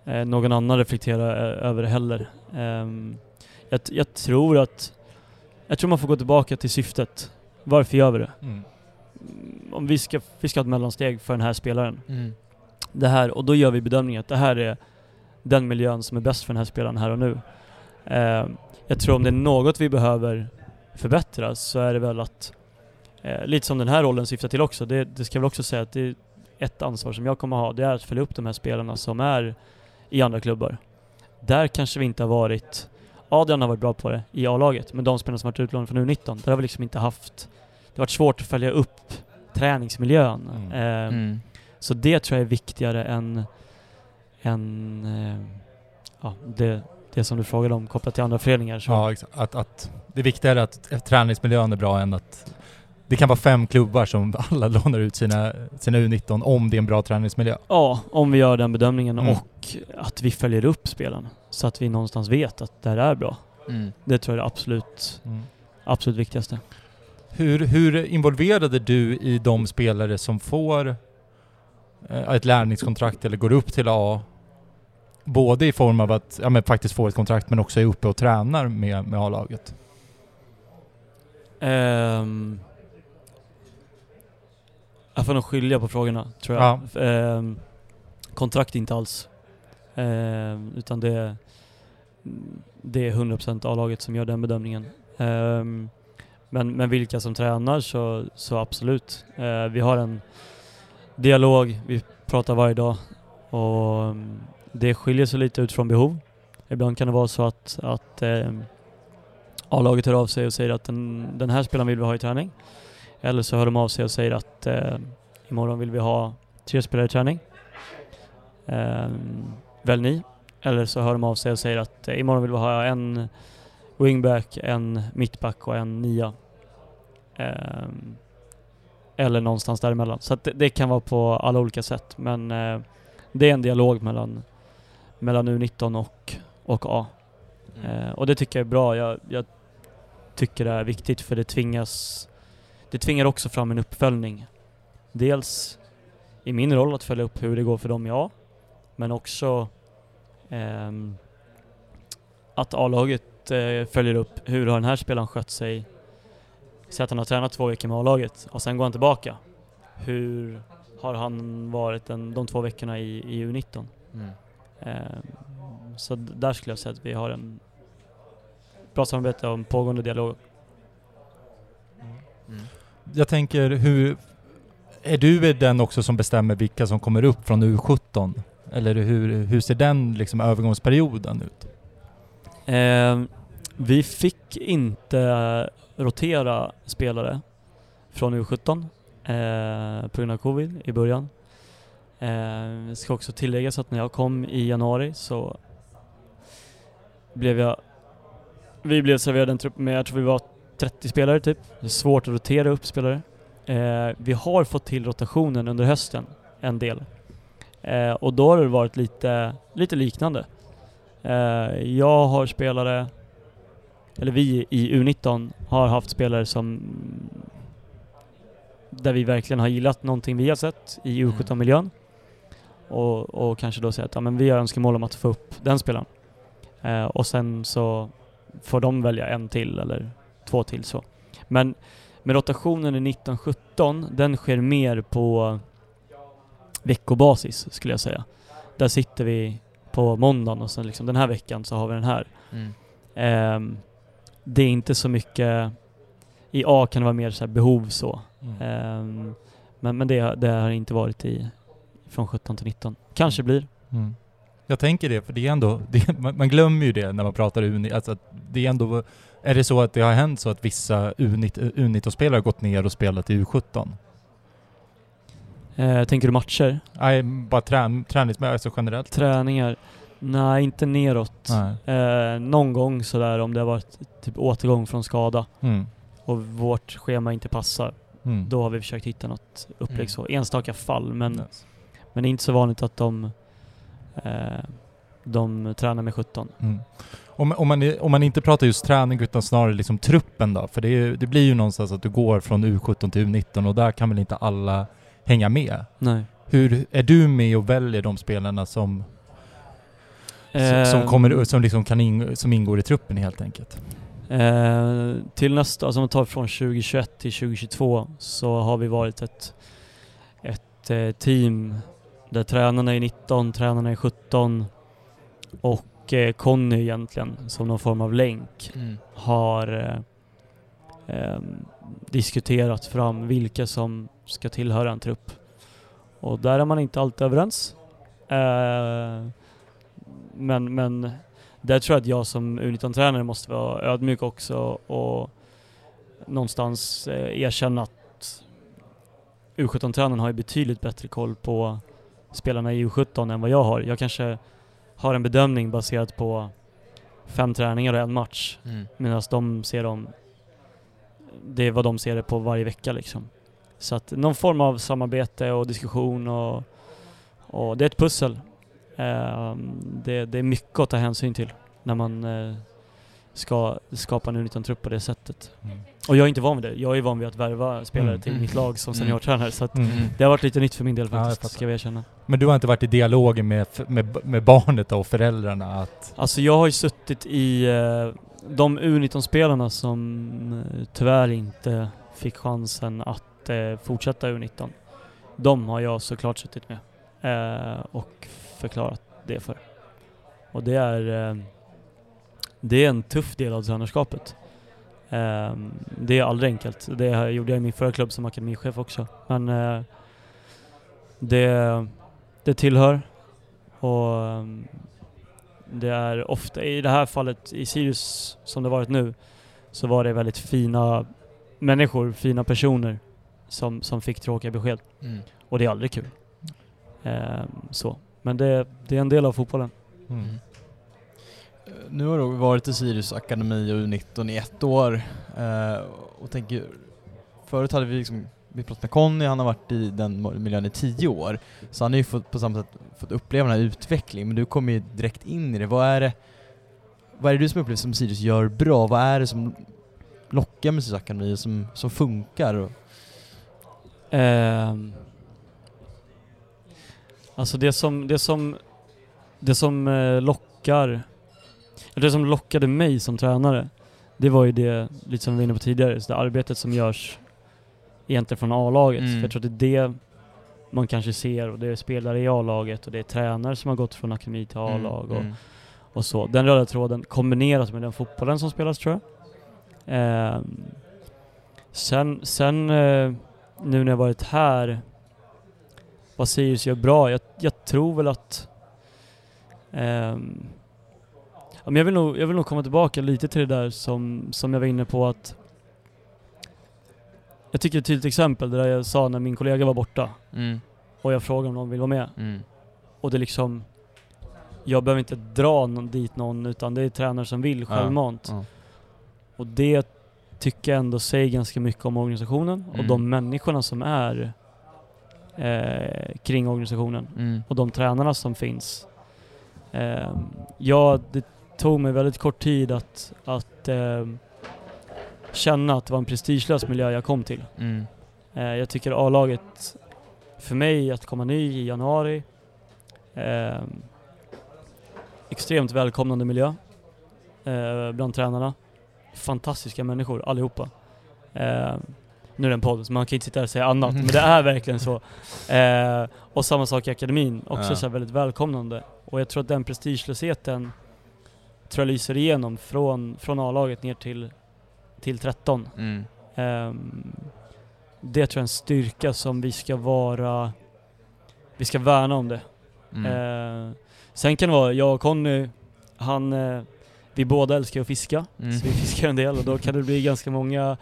eh, någon annan reflektera eh, över det heller. Ehm, jag, jag tror att... Jag tror man får gå tillbaka till syftet. Varför gör vi det? Mm. Mm, Om vi ska, vi ska ha ett mellansteg för den här spelaren. Mm. det här, och då gör vi bedömningen att det här är den miljön som är bäst för den här spelaren här och nu. Eh, jag tror om det är något vi behöver förbättra så är det väl att, eh, lite som den här rollen syftar till också, det, det ska jag väl också säga att det är ett ansvar som jag kommer ha, det är att följa upp de här spelarna som är i andra klubbar. Där kanske vi inte har varit, Adrian har varit bra på det i A-laget, men de spelarna som varit utlånade från U19, där har vi liksom inte haft, det har varit svårt att följa upp träningsmiljön. Mm. Eh, Mm. så det tror jag är viktigare än, än eh, ja, det, det som du frågade om kopplat till andra föreningar. Så. Ja, exakt. Att, att det viktiga är att träningsmiljön är bra än att det kan vara fem klubbar som alla lånar ut sina, sina U19 om det är en bra träningsmiljö. Ja, om vi gör den bedömningen Mm. och att vi följer upp spelarna så att vi någonstans vet att det här är bra. Mm. Det tror jag är det absolut, absolut viktigaste. Hur, hur involverade du i de spelare som får eh, ett lärlingskontrakt eller går upp till A? Både i form av att ja, men faktiskt få ett kontrakt men också är uppe och tränar med, med A-laget. Ehm, jag får nog skilja på frågorna, tror jag. Ja. Ehm, kontrakt inte alls. Ehm, utan det, det är 100% A-laget som gör den bedömningen. Um, men, men vilka som tränar så, så absolut. Uh, vi har en dialog, vi pratar varje dag och um, det skiljer sig lite utifrån behov. Ibland kan det vara så att, att um, A-laget hör av sig och säger att den, den här spelaren vill vi ha i träning. Eller så hör de av sig och säger att uh, imorgon vill vi ha tre spelare i träning. Um, välj ni. Eller så hör de av sig och säger att eh, imorgon vill vi ha en wingback, en mittback och en nia. Eh, eller någonstans däremellan. Så det, det kan vara på alla olika sätt. Men eh, det är en dialog mellan, mellan U19 och, och A. Eh, och det tycker jag är bra. Jag, jag tycker det är viktigt för det tvingas... Det tvingar också fram en uppföljning. Dels i min roll att följa upp hur det går för dem i A, men också att A-laget eh, följer upp hur har den här spelaren skött sig. Säg att han har tränat två veckor med A-laget och sen går han tillbaka. Hur har han varit den, de två veckorna i, i U19? Mm. Ehm, så där skulle jag säga att vi har en bra samarbete och en pågående dialog. Mm. Jag tänker hur... Är du den också som bestämmer vilka som kommer upp från U17? Eller hur, hur ser den liksom övergångsperioden ut? Eh, vi fick inte rotera spelare från U17 eh, på grund av covid i början. Eh, det ska också tilläggas att när jag kom i januari så blev jag... Vi blev serverade en trupp med, jag tror vi var 30 spelare typ. Det är svårt att rotera upp spelare. Eh, vi har fått till rotationen under hösten, en del. Eh, och då har det varit lite, lite liknande. Eh, jag har spelare, eller vi i U19 har haft spelare som där vi verkligen har gillat någonting vi har sett i U17-miljön. Och, och kanske då säga att ja, men vi har önskemål om att få upp den spelaren. Eh, och sen så får de välja en till eller två till så. Men med rotationen i 1917, den sker mer på veckobasis skulle jag säga. Där sitter vi på måndagen och sen liksom den här veckan så har vi den här. Mm. Ehm, det är inte så mycket, i A kan det vara mer så här behov så. Ehm, men men det, det har inte varit i från 17 till 19. Kanske blir. Mm. Jag tänker det, för det är ändå, det, man, man glömmer ju det när man pratar Uni, alltså att det är ändå, är det så att det har hänt så att vissa U19 U19-spelare har gått ner och spelat i U17? Eh, tänker du matcher? Nej, bara trän, träningsmässigt, alltså generellt? Träningar? Nej, inte neråt. Nej. Eh, någon gång sådär om det har varit typ återgång från skada Mm. och vårt schema inte passar. Mm. Då har vi försökt hitta något upplägg Mm. så. Enstaka fall men, Yes. men det är inte så vanligt att de, eh, de tränar med 17. Mm. Om, om, man, om man inte pratar just träning utan snarare liksom truppen då? För det, är, det blir ju någonstans att du går från U17 till U19 och där kan väl inte alla hänga med? Nej. Hur är du med och väljer de spelarna som, som, som, Eh, kommer, som, liksom kan in, som ingår i truppen helt enkelt? Eh, till nästa, alltså om man tar från 2021 till 2022 så har vi varit ett, ett eh, team Där tränarna är 19, tränarna är 17 och eh, Conny egentligen som någon form av länk Mm. har eh, eh, diskuterat fram vilka som ska tillhöra en trupp. Och där är man inte alltid överens. Eh, men, men där tror jag att jag som U19-tränare måste vara ödmjuk också och någonstans eh, erkänna att U17-tränaren har ju betydligt bättre koll på spelarna i U17 än vad jag har. Jag kanske har en bedömning baserat på fem träningar och en match. Mm. Medan de ser dem, det är vad de ser det på varje vecka liksom. Så att någon form av samarbete och diskussion och, och det är ett pussel. Ehm, det, det är mycket att ta hänsyn till när man eh, ska skapa en U19-trupp på det sättet. Mm. Och jag är inte van vid det. Jag är van vid att värva spelare Mm. till Mm. mitt lag som Mm. seniortränare. Så att Mm. det har varit lite nytt för min del Ja, jag faktiskt, ska jag erkänna. Men du har inte varit i dialog med, med, med barnet och föräldrarna att... Alltså jag har ju suttit i eh, de U19-spelarna som eh, tyvärr inte fick chansen att eh, fortsätta U19. De har jag såklart suttit med eh, och förklarat det för. Och det är, eh, det är en tuff del av tränarskapet. Eh, det är aldrig enkelt. Det gjorde jag i min förra klubb som akademichef också. Men eh, det, det tillhör och eh, det är ofta, i det här fallet i Sirius som det varit nu, så var det väldigt fina människor, fina personer som, som fick tråkiga besked. Mm. Och det är aldrig kul. Ehm, så. Men det, det är en del av fotbollen. Mm. Eh, Nu har du varit i Sirius Akademi och U19 i ett år eh, och tänker, förut hade vi liksom, vi pratade med Conny, han har varit i den miljön i tio år, så han har ju fått, på samma sätt fått uppleva den här utvecklingen, men du kommer ju direkt in i det. Vad är det, vad är det du som upplever som Sirius gör bra? Vad är det som lockar med Sirius Akademi och som, som funkar? Och, ehm. alltså det som, det som, det som eh, lockar, det som lockade mig som tränare, det var ju det, lite som vi var inne på tidigare, så det arbetet som görs egentligen från A-laget. Mm. För jag tror att det är det man kanske ser och det är spelare i A-laget och det är tränare som har gått från akademi till A-lag och, Mm. och så. Den röda tråden kombinerat med den fotbollen som spelas tror jag. Ehm, sen, sen eh, nu när jag varit här, vad Sirius gör bra, jag, jag tror väl att men jag, vill nog, jag vill nog komma tillbaka lite till det där som, som jag var inne på att jag tycker ett tydligt exempel, det där jag sa när min kollega var borta Mm. och jag frågade om någon vill vara med. Mm. Och det är liksom, jag behöver inte dra någon, dit någon utan det är tränare som vill självmant. Ja. Och det tycker jag ändå säger ganska mycket om organisationen och Mm. de människorna som är eh, kring organisationen Mm. och de tränarna som finns. Eh, ja, det tog mig väldigt kort tid att, att eh, känna att det var en prestigelös miljö jag kom till. Mm. Eh, jag tycker A-laget, för mig att komma ny i januari, eh, extremt välkomnande miljö eh, bland tränarna. Fantastiska människor allihopa. Eh, nu är det en podd så man kan inte sitta här och säga annat, men det är verkligen så. Eh, och samma sak i akademin, också Ja. så väldigt välkomnande. Och jag tror att den prestigelösheten tror jag lyser igenom från, från A-laget ner till, till 13. Mm. Ehm, det tror jag är en styrka som vi ska vara, vi ska värna om det. Mm. Eh, sen kan det vara, jag och Conny, han, eh, vi båda älskar att fiska, Mm. så vi fiskar en del och då kan det bli ganska många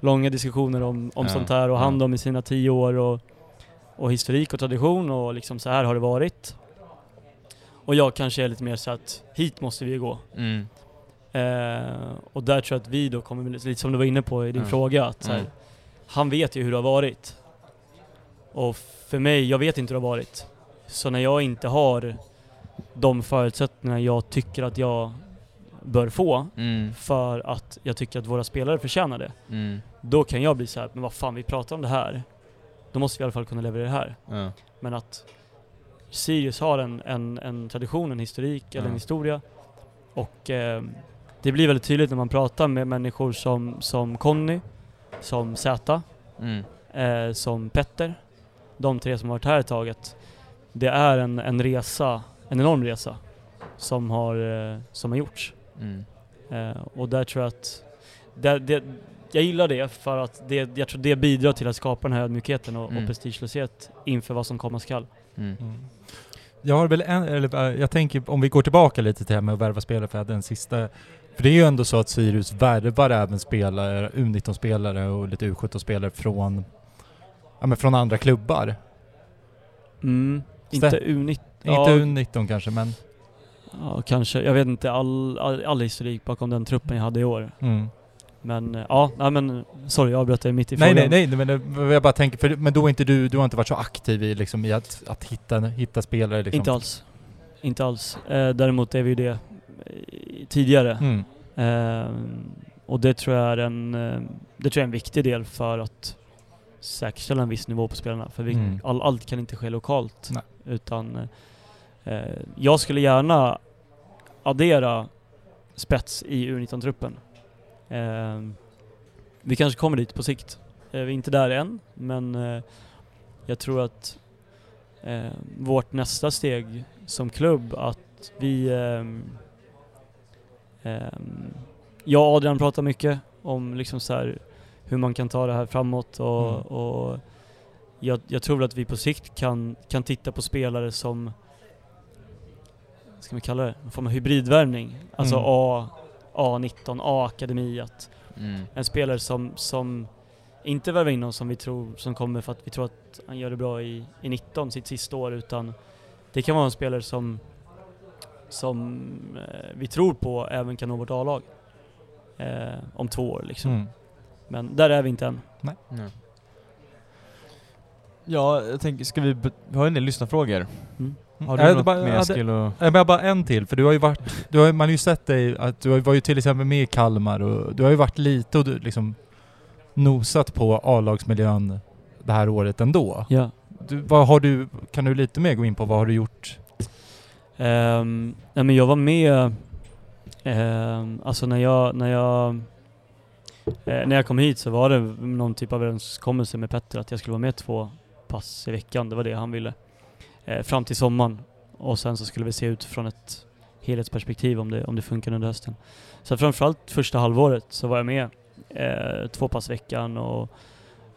långa diskussioner om, om Ja, sånt här och han då med sina tio år och, och historik och tradition och liksom så här har det varit. Och jag kanske är lite mer så att hit måste vi gå. Mm. Eh, och där tror jag att vi då kommer, lite som du var inne på i din Ja. fråga, att så här, Ja. han vet ju hur det har varit. Och för mig, jag vet inte hur det har varit. Så när jag inte har de förutsättningar jag tycker att jag bör få Mm. för att jag tycker att våra spelare förtjänar det. Mm. Då kan jag bli så här, men vad fan vi pratar om det här. Då måste vi i alla fall kunna leverera det här. Ja. Men att Sirius har en, en, en tradition, en historik eller en historia. Och eh, det blir väldigt tydligt när man pratar med människor som, som Conny, som Zäta, Mm. eh, som Petter. De tre som har varit här ett tag. Att det är en, en resa, en enorm resa som har, eh, som har gjorts. Mm. Eh, och där tror jag att, det, det, jag gillar det för att det, jag tror det bidrar till att skapa den här ödmjukheten och, Mm. och prestigelöshet inför vad som komma skall. Mm. Mm. Jag har väl en, eller äh, jag tänker om vi går tillbaka lite till det här med att värva spelare för den sista för det är ju ändå så att Sirius värvar även spelare, U19-spelare och lite U17-spelare från, ja, men från andra klubbar. Mm. Inte U19. Inte Ja, U19 kanske men... ja, kanske. Jag vet inte all, all, all historik bakom den truppen jag hade i år. Mm. Men eh, ja, nej men sorry jag avbröt dig mitt i Nej, frågan. nej, nej, men det- jag bara tänker, för, men då är inte du, du har inte varit så aktiv i, liksom, i att, att hitta, hitta spelare liksom. Inte alls. Inte alls. Eh, däremot är vi ju det eh, tidigare. Mm. Eh, och det tror jag är en, eh, det tror jag är en viktig del för att säkerställa en viss nivå på spelarna. För vi, Mm. all, allt kan inte ske lokalt. Nej. Utan eh, jag skulle gärna addera spets i U19-truppen. Eh, vi kanske kommer dit på sikt. Eh, vi är inte där än, men eh, jag tror att eh, vårt nästa steg som klubb att vi ehm, ehm, jag och Adrian pratar mycket om liksom så här, hur man kan ta det här framåt och, Mm. och jag, jag tror att vi på sikt kan, kan titta på spelare som ska man kalla det? En form av hybridvärvning. Alltså Mm. A, A19, A-akademi. Mm. en spelare som, som inte värvar in någon som vi tror som kommer för att vi tror att han gör det bra i, i 19, sitt sista år, utan det kan vara en spelare som, som eh, vi tror på även kan nå vårt A-lag. Eh, om två år liksom. Mm. Men där är vi inte än. Ja. Ja, jag tänker, ska vi, vi har en del lyssnarfrågor. Mm. Har du Jag något bara- mer Eskil? Och... Nej, jag har bara en till, för du har ju varit, du har, man har ju sett dig, att du var ju till exempel med i Kalmar och du har ju varit lite och du liksom nosat på A-lagsmiljön det här året ändå. Ja. Du, vad har du, kan du lite mer gå in på vad har du gjort? Um, nej men jag var med, um, alltså när jag, när jag eh, när jag kom hit så var det någon typ av överenskommelse med Petter att jag skulle vara med två pass i veckan. Det var det han ville. Eh, fram till sommaren. Och sen så skulle vi se utifrån ett helhetsperspektiv om det, om det funkar under hösten. Så framförallt första halvåret så var jag med eh, två pass i veckan och,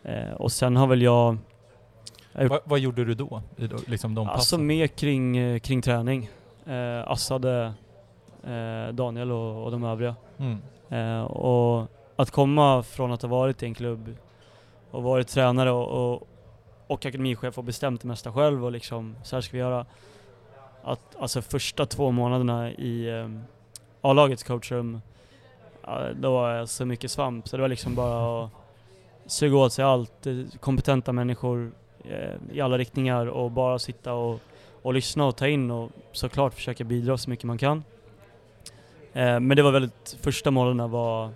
eh, och sen har väl jag gjort Vad, gjorde du då? Liksom de Alltså passen? mer kring, eh, kring träning. Eh, Assade, eh, Daniel och, och de övriga. Mm. Eh, och att komma från att ha varit i en klubb och varit tränare och, och, och akademichef och bestämt det mesta själv och liksom så här ska vi göra. Att alltså första två månaderna i eh, A-lagets coachrum, då var jag så mycket svamp så det var liksom bara att suga åt sig allt. eh, Kompetenta människor Eh, i alla riktningar och bara sitta och, och lyssna och ta in och såklart försöka bidra så mycket man kan. Eh, men det var väldigt, första målen var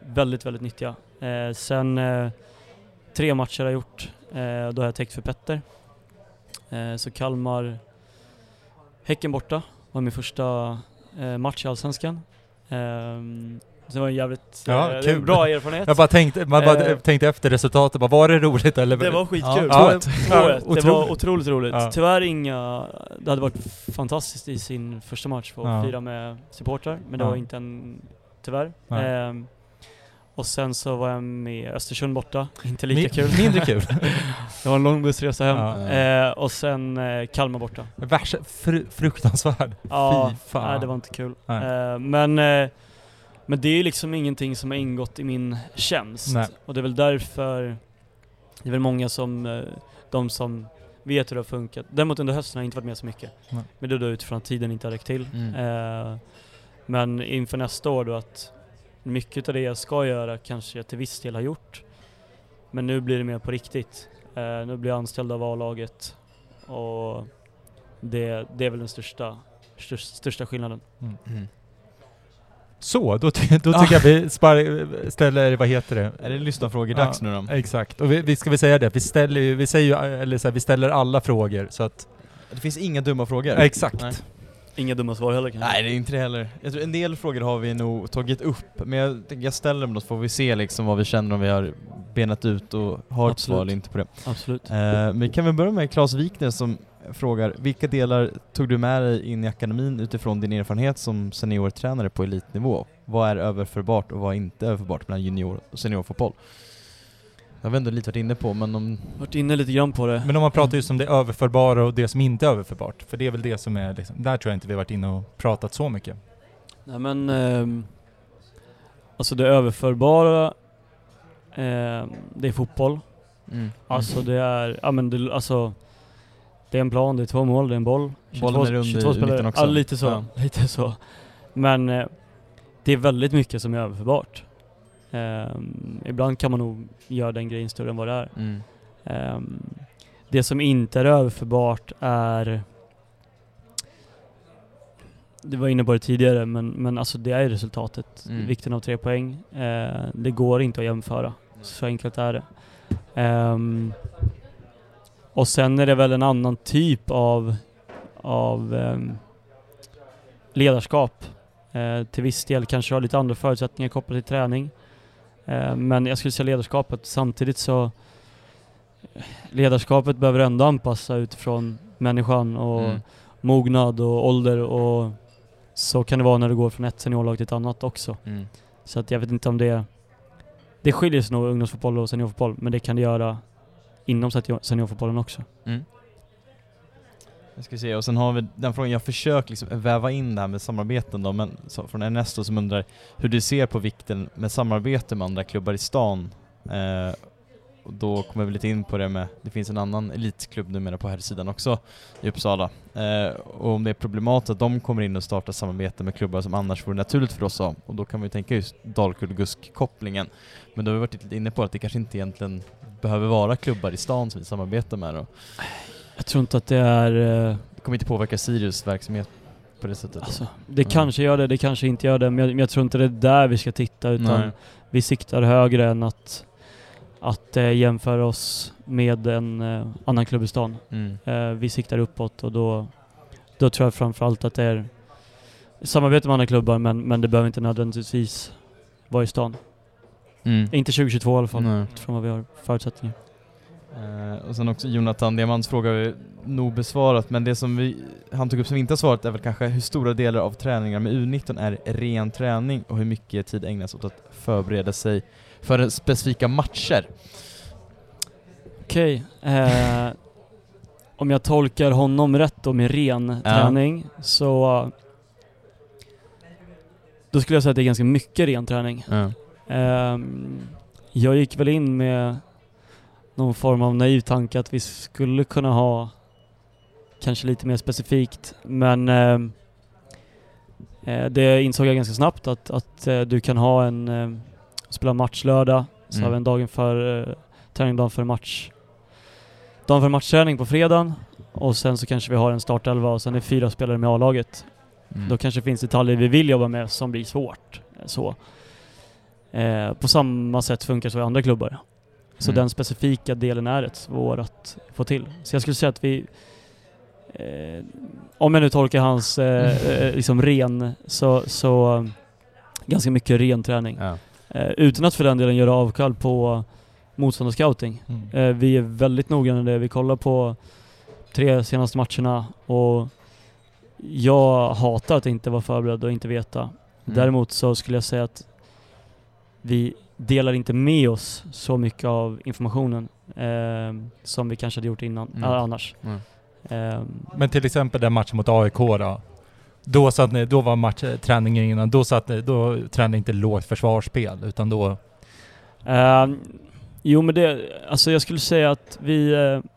väldigt, väldigt nyttiga. Eh, sen eh, tre matcher har jag gjort, eh, då har jag täckt för Petter. Eh, så Kalmar, Häcken borta var min första eh, match i Allsvenskan. Ehm, Eh, så det var en jävligt Ja, eh, det var kul. bra erfarenhet. Jag bara tänkte, man bara Eh, tänkte efter resultatet, bara, var det roligt eller? Det var skitkul. Ja, ja, 2-1. Det var otroligt. roligt. Ja. Tyvärr inga... Det hade varit fantastiskt i sin första match för att Ja. fira med supportrar, men det Ja. var inte en... Tyvärr. Ehm, och sen så var jag med Östersund borta. Inte lika Mi- kul. Mindre kul. det var en lång bussresa hem. Ja. Eh, och sen eh, Kalmar borta. Värsta, fru, fruktansvärd. Ja, Fy fan. nej, det var inte kul. Nej. Eh, men, eh, men det är liksom ingenting som har ingått i min tjänst. Nej. Och det är väl därför, det är väl många som, eh, de som vet hur det har funkat. Däremot under hösten har jag inte varit med så mycket. Nej. Men det är då utifrån att tiden inte har räckt till. Mm. Eh, men inför nästa år då att mycket av det jag ska göra kanske jag till viss del har gjort. Men nu blir det mer på riktigt. Eh, nu blir jag anställd av A-laget. Och det, det är väl den största, största, största skillnaden. Mm. Så, då, ty- då Ah. tycker jag vi spar- ställer, vad heter det? Är det lyssnarfrågor dags nu då? Exakt, och vi, vi ska väl säga det, vi ställer vi säger ju, eller så här, vi ställer alla frågor så att... Det finns inga dumma frågor. Exakt. Nej. Inga dumma svar heller kanske? Nej, det är inte det heller. Jag tror en del frågor har vi nog tagit upp, men jag jag ställer dem då så får vi se liksom vad vi känner om vi har benat ut och har ett svar eller inte på det. Absolut. Eh, men vi kan väl börja med Claes Wikner som frågar, vilka delar tog du med dig in i akademin utifrån din erfarenhet som seniortränare på elitnivå? Vad är överförbart och vad är inte överförbart mellan junior och seniorfotboll? Jag har ändå lite varit inne på, men om... Varit inne lite grann på det. Men om man pratar just om det överförbara och det som inte är överförbart, för det är väl det som är liksom, där tror jag inte vi har varit inne och pratat så mycket. Nej men, ehm, alltså det överförbara, ehm, det är fotboll. Mm. Alltså det är, ja men det, alltså det är en plan, det är två mål, det är en boll. Bollen är i mitten också. Ja, lite så. Ja. Lite så. Men eh, det är väldigt mycket som är överförbart. Ehm, ibland kan man nog göra den grejen större än vad det är. Mm. Ehm, det som inte är överförbart är du var inne på det tidigare, men, men alltså det är resultatet. Mm. Vikten av tre poäng. Eh, det går inte att jämföra. Så enkelt är det. Ehm, och sen är det väl en annan typ av, av ehm, ledarskap. Eh, till viss del kanske har lite andra förutsättningar kopplat till träning. Eh, men jag skulle säga ledarskapet. Samtidigt så ledarskapet behöver ändå anpassa utifrån människan och Mm. mognad och ålder och så kan det vara när du går från ett seniorlag till ett annat också. Mm. Så att jag vet inte om det... Det skiljer sig nog ungdomsfotboll och seniorfotboll, men det kan det göra inom senior- seniorfotbollen också. Mm. Jag ska se, och sen har vi den frågan, jag försöker liksom väva in det här med samarbeten då, men så, från Ernesto som undrar hur du ser på vikten med samarbete med andra klubbar i stan. Eh, och då kommer vi lite in på det med, det finns en annan elitklubb numera på här sidan också i Uppsala. Eh, och om det är problematiskt att de kommer in och startar samarbete med klubbar som annars vore naturligt för oss att. Och då kan vi tänka just Dalkurd-Gusk-kopplingen. Men då har vi varit lite inne på att det kanske inte egentligen behöver vara klubbar i stan som vi samarbetar med då. Jag tror inte att det är... eh, Det kommer inte påverka Sirius verksamhet på det sättet. Alltså, det Mm. kanske gör det, det kanske inte gör det, men jag, men jag tror inte det är där vi ska titta utan Nej. vi siktar högre än att, att eh, jämföra oss med en eh, annan klubb i stan. Mm. Eh, vi siktar uppåt och då, då tror jag framförallt att det är samarbete med andra klubbar men, men det behöver inte nödvändigtvis vara i stan. Mm. Inte 2022 i alla fall, Nej. utifrån vad vi har förutsättningar. Eh, och sen också Jonathan Diamants fråga vi nog besvarat, men det som vi, han tog upp som vi inte har svarat är väl kanske hur stora delar av träningar med U19 är ren träning och hur mycket tid ägnas åt att förbereda sig för specifika matcher. Okej. Eh, om jag tolkar honom rätt då med ren Ja. träning så... Då skulle jag säga att det är ganska mycket ren träning. Ja. Ehm, jag gick väl in med någon form av naiv tanke att vi skulle kunna ha kanske lite mer specifikt men ehm, eh, det insåg jag ganska snabbt att, att eh, du kan ha en eh, spela match lördag, så Mm. har vi en dagen för eh, träning, dagen för match. Dagen för matchträning på fredagen och sen så kanske vi har en startelva och sen är fyra spelare med A-laget. Mm. Då kanske det finns detaljer vi vill jobba med som blir svårt. Så. Eh, på samma sätt funkar det så i andra klubbar. Så Mm. den specifika delen är rätt svår att få till. Så jag skulle säga att vi, eh, om jag nu tolkar hans eh, eh, liksom ren, så, så ganska mycket ren träning. Ja. Eh, utan att för den delen göra avkall på motståndarscouting. Mm. Eh, vi är väldigt noggranna med det. Vi kollar på tre senaste matcherna och jag hatar att inte vara förberedd och inte veta. Mm. Däremot så skulle jag säga att vi delar inte med oss så mycket av informationen eh, som vi kanske hade gjort innan, Mm. äh, annars. Mm. Eh, Men till exempel den matchen mot AIK då. Då, satt ni, då var match, träningen innan, då, satt ni, då tränade ni inte lågt försvarsspel utan då... Eh, jo men det, alltså jag skulle säga att vi, eh,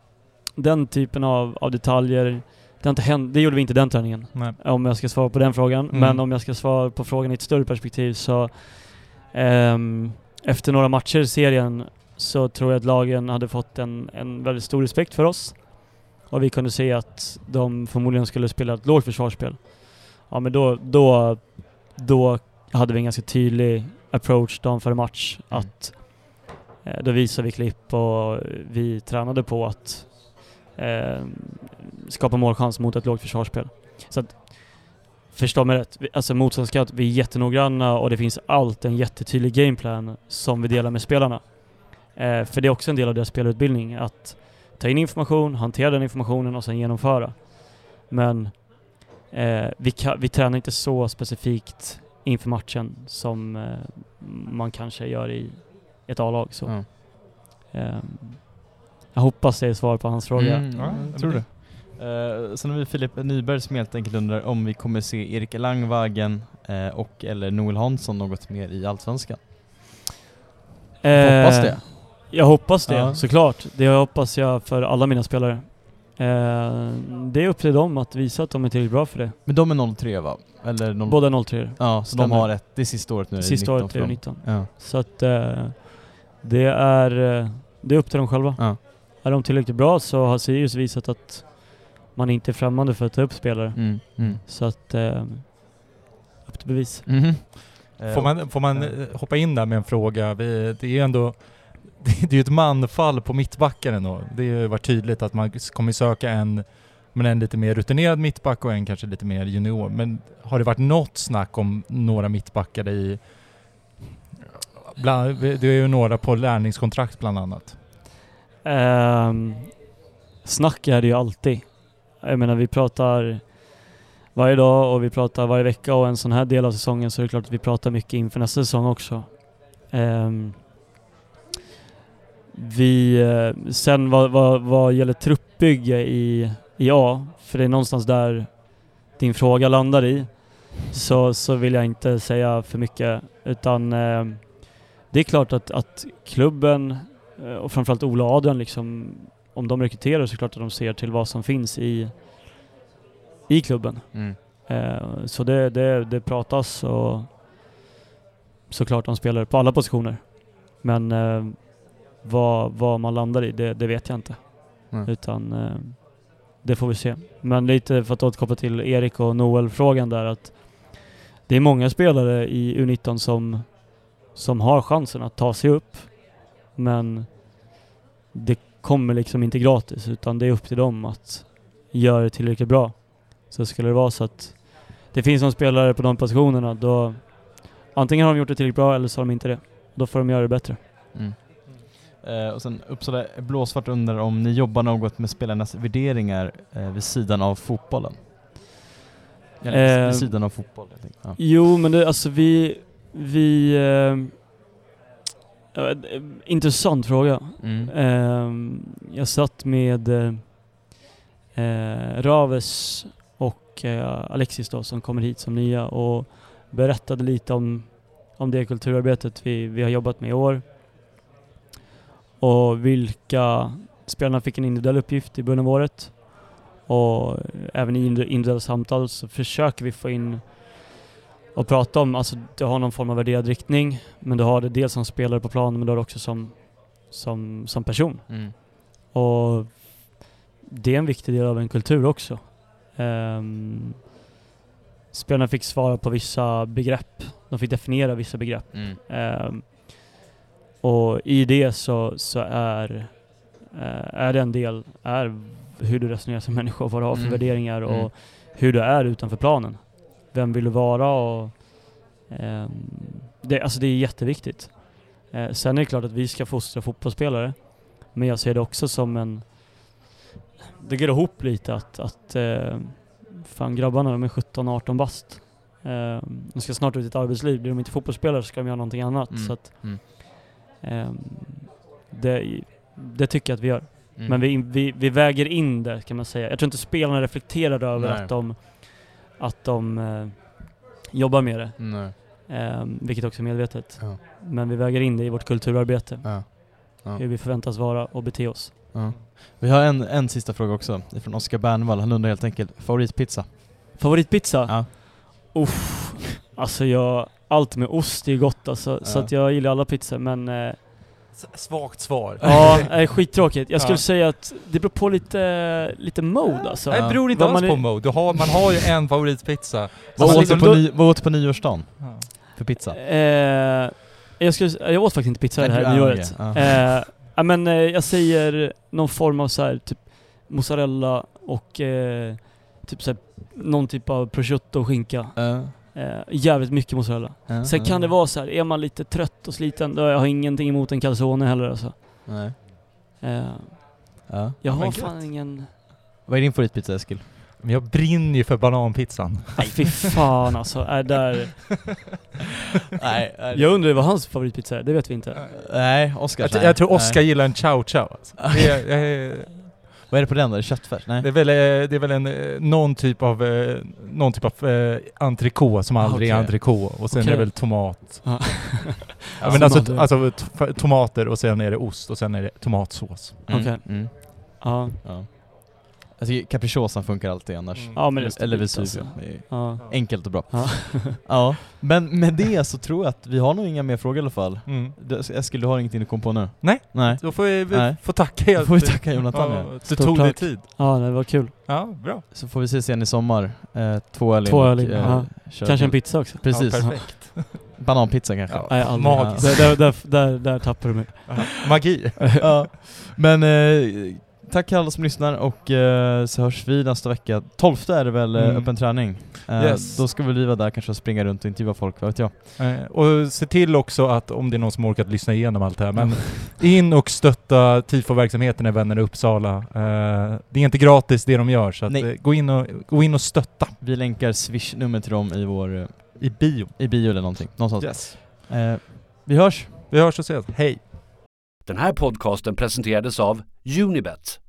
den typen av, av detaljer, det, har inte hänt, det gjorde vi inte den träningen. Nej. Om jag ska svara på den frågan. Mm. Men om jag ska svara på frågan i ett större perspektiv så ehm, efter några matcher i serien så tror jag att lagen hade fått en, en väldigt stor respekt för oss. Och vi kunde se att de förmodligen skulle spela ett lågt försvarsspel. Ja men då, då, då hade vi en ganska tydlig approach dagen före match. Mm. Att eh, då visade vi klipp och vi tränade på att eh, skapa målchans mot ett lågt försvarsspel. Så att, förstå mig rätt, alltså motståndarscout, vi är jättenoggranna och det finns alltid en jättetydlig gameplan som vi delar med spelarna. Eh, för det är också en del av deras spelutbildning, att ta in information, hantera den informationen och sen genomföra. Men eh, vi, ka- vi tränar inte så specifikt inför matchen som eh, man kanske gör i ett A-lag. Så. Ehm, jag hoppas det är svar på hans fråga. Mm, Ja, jag tror det. Uh, sen har vi Filip Nyberg som helt enkelt undrar om vi kommer se Erik Langvagen eh, och eller Noel Hansson något mer i Allsvenskan. Hoppas det. Eh, Jag hoppas det, Ja. såklart. Det hoppas jag för alla mina spelare. Eh, det är upp till dem att visa att de är tillräckligt bra för det. Men de är 03 va? Eller 0... Båda 03 Ja, så de har ett, det är sista året nu? Sista 19 året är från- 19. Ja. Så att eh, det är, eh, det är upp till dem själva. Är de tillräckligt bra så har Sirius visat att man inte är främmande för att ta upp spelare. Mm. Mm. Så att, eh, upp till bevis. Eh, Får man, får man eh, hoppa in där med en fråga? Vi, det är ju ändå det är ju ett manfall på mittbacken ändå. Det har ju varit tydligt att man kommer söka en, men en lite mer rutinerad mittback och en kanske lite mer junior. Men har det varit något snack om några mittbackar i... Bland, det är ju några på lärningskontrakt bland annat. Um, snack är det ju alltid. Jag menar vi pratar varje dag och vi pratar varje vecka och en sån här del av säsongen så är det klart att vi pratar mycket inför nästa säsong också. Um, vi, eh, sen vad, vad, vad gäller truppbygge i, i A, för det är någonstans där din fråga landar i, så, så vill jag inte säga för mycket utan eh, det är klart att, att klubben eh, och framförallt Ola och Adrian liksom, om de rekryterar så är det klart att de ser till vad som finns i, i klubben. Mm. Eh, så det, det, det pratas och såklart om spelare på alla positioner. Men eh, vad, vad man landar i, det, det vet jag inte. Mm. Utan eh, det får vi se. Men lite för att återkoppla till Erik och Noel-frågan där att det är många spelare i U19 som, som har chansen att ta sig upp. Men det kommer liksom inte gratis utan det är upp till dem att göra det tillräckligt bra. Så skulle det vara så att det finns någon spelare på de positionerna då antingen har de gjort det tillräckligt bra eller så har de inte det. Då får de göra det bättre. Mm. Eh, och sen Uppsala Blåsvart undrar om ni jobbar något med spelarnas värderingar eh, vid sidan av fotbollen? Eller Eh, vid sidan av fotboll, jag tänkte. Ja. Jo, men det, alltså vi... vi eh, intressant fråga. Mm. Eh, jag satt med eh, eh, Raves och eh, Alexis då, som kommer hit som nya och berättade lite om, om det kulturarbetet vi, vi har jobbat med i år. Och vilka spelarna fick en individuell uppgift i början av året. Och även i indi- individuella samtal så försöker vi få in och prata om, alltså du har någon form av värderad riktning, men du har det dels som spelare på planen, men du har det också som, som, som person. Mm. Och det är en viktig del av en kultur också. Um, spelarna fick svara på vissa begrepp. De fick definiera vissa begrepp. Mm. Ehm, och i det så, så är, eh, är det en del, är hur du resonerar som människa vad du har för Mm. värderingar och Mm. hur du är utanför planen. Vem vill du vara och ehm, det, alltså det är jätteviktigt. Eh, sen är det klart att vi ska fostra fotbollsspelare, men jag ser det också som en... Det går ihop lite att, att eh, fan grabbarna de är 17-18 bast. Eh, de ska snart ut i ett arbetsliv. Blir de inte fotbollsspelare så ska de göra någonting annat. Mm. Så att, ehm, det, det tycker jag att vi gör. Mm. Men vi, vi, vi väger in det kan man säga. Jag tror inte spelarna reflekterar över Nej. att de, att de eh, jobbar med det. Nej. Ehm, vilket också är medvetet. Ja. Men vi väger in det i vårt kulturarbete. Ja. Ja. Hur vi förväntas vara och bete oss. Vi har en, en sista fråga också, från Oskar Bernvall. Han undrar helt enkelt, favoritpizza? Favoritpizza? Ja. Uff, alltså jag, allt med ost är gott alltså. Så att jag gillar alla pizzor men eh, Svagt svar. Ja, det är skittråkigt. Jag skulle Ja. säga att det beror på lite, lite mode alltså. Nej, det beror inte Vad alls man på är- mode. Du har, man har ju en favoritpizza. Vad Alltså, åt du liksom, på, ny, vad åt du på nyårsdagen Ja. för pizza? Eh, jag, skulle, jag åt faktiskt inte pizza det Nej, här du- nyåret. ja. Eh, ja, men eh, jag säger någon form av så här, typ mozzarella och eh, typ så här, någon typ av prosciutto och skinka. Ja. Eh, jävligt mycket mozzarella. Ja, Sen ja. kan det vara så här, är man lite trött och sliten, då jag har ingenting emot en calzone heller alltså. Nej. Eh, Ja. Jag har gött. fan ingen... Vad är din favoritpizza Eskil? Men jag brinner ju för bananpizzan. Nej fy fan alltså, är där... nej, Jag undrar vad hans favoritpizza är, det vet vi inte. nej, Oskar Jag, jag tror Oskar gillar en chow chow. Alltså. Det, är, jag, Vad är det på den då? Är det köttfärs? Nej? det, är väl, eh, det är väl en, eh, någon typ av, eh, någon typ av eh, entrecote som aldrig är Okej. entrecote. Och sen är Okej. det väl tomat. Ja. Men alltså, Tomater. alltså tomater och sen är det ost och sen är det tomatsås. Mm, Okej. Mm. Ja. Ja. Tycker capricciosan funkar alltid annars. Mm. Ja men Eller Vesuvio. alltså. Ja. Enkelt och bra. Ja. Ja, men med det så tror jag att vi har nog inga mer frågor i alla fall. Mm. Du- Eskil, du har ingenting att komma på nu? Nej. Nej. Då får vi, vi Nej. får tacka er. Då får vi tacka Jonathan ja, Du tog dig tid. ja, det var kul. Ja, bra. Så får vi ses igen i sommar. Eh, två öl Två öl in, eh, Kanske en pizza också. Precis. Ja, perfekt. Bananpizza kanske. Ja, Nej, aldrig. magiskt. Där, där, där, där, där tappar du mig. Magi. ja. Men eh, tack alla som lyssnar och eh, så hörs vi nästa vecka. 12 är det väl eh, Mm. öppen träning? Eh, Yes. Då ska väl vi vara där kanske och springa runt och intervjua folk, vad vet jag. Eh, och se till också att om det är någon som orkat lyssna igenom allt det här, men in och stötta TIFO-verksamheten i Vänner i Uppsala. Eh, det är inte gratis det de gör, så att, Nej. eh, gå, in och, gå in och stötta. Vi länkar swish-nummer till dem i vår, I bio. i bio eller någonting. Någonstans. Yes. Vi hörs! Vi hörs och ses. Hej! Den här podcasten presenterades av Unibet,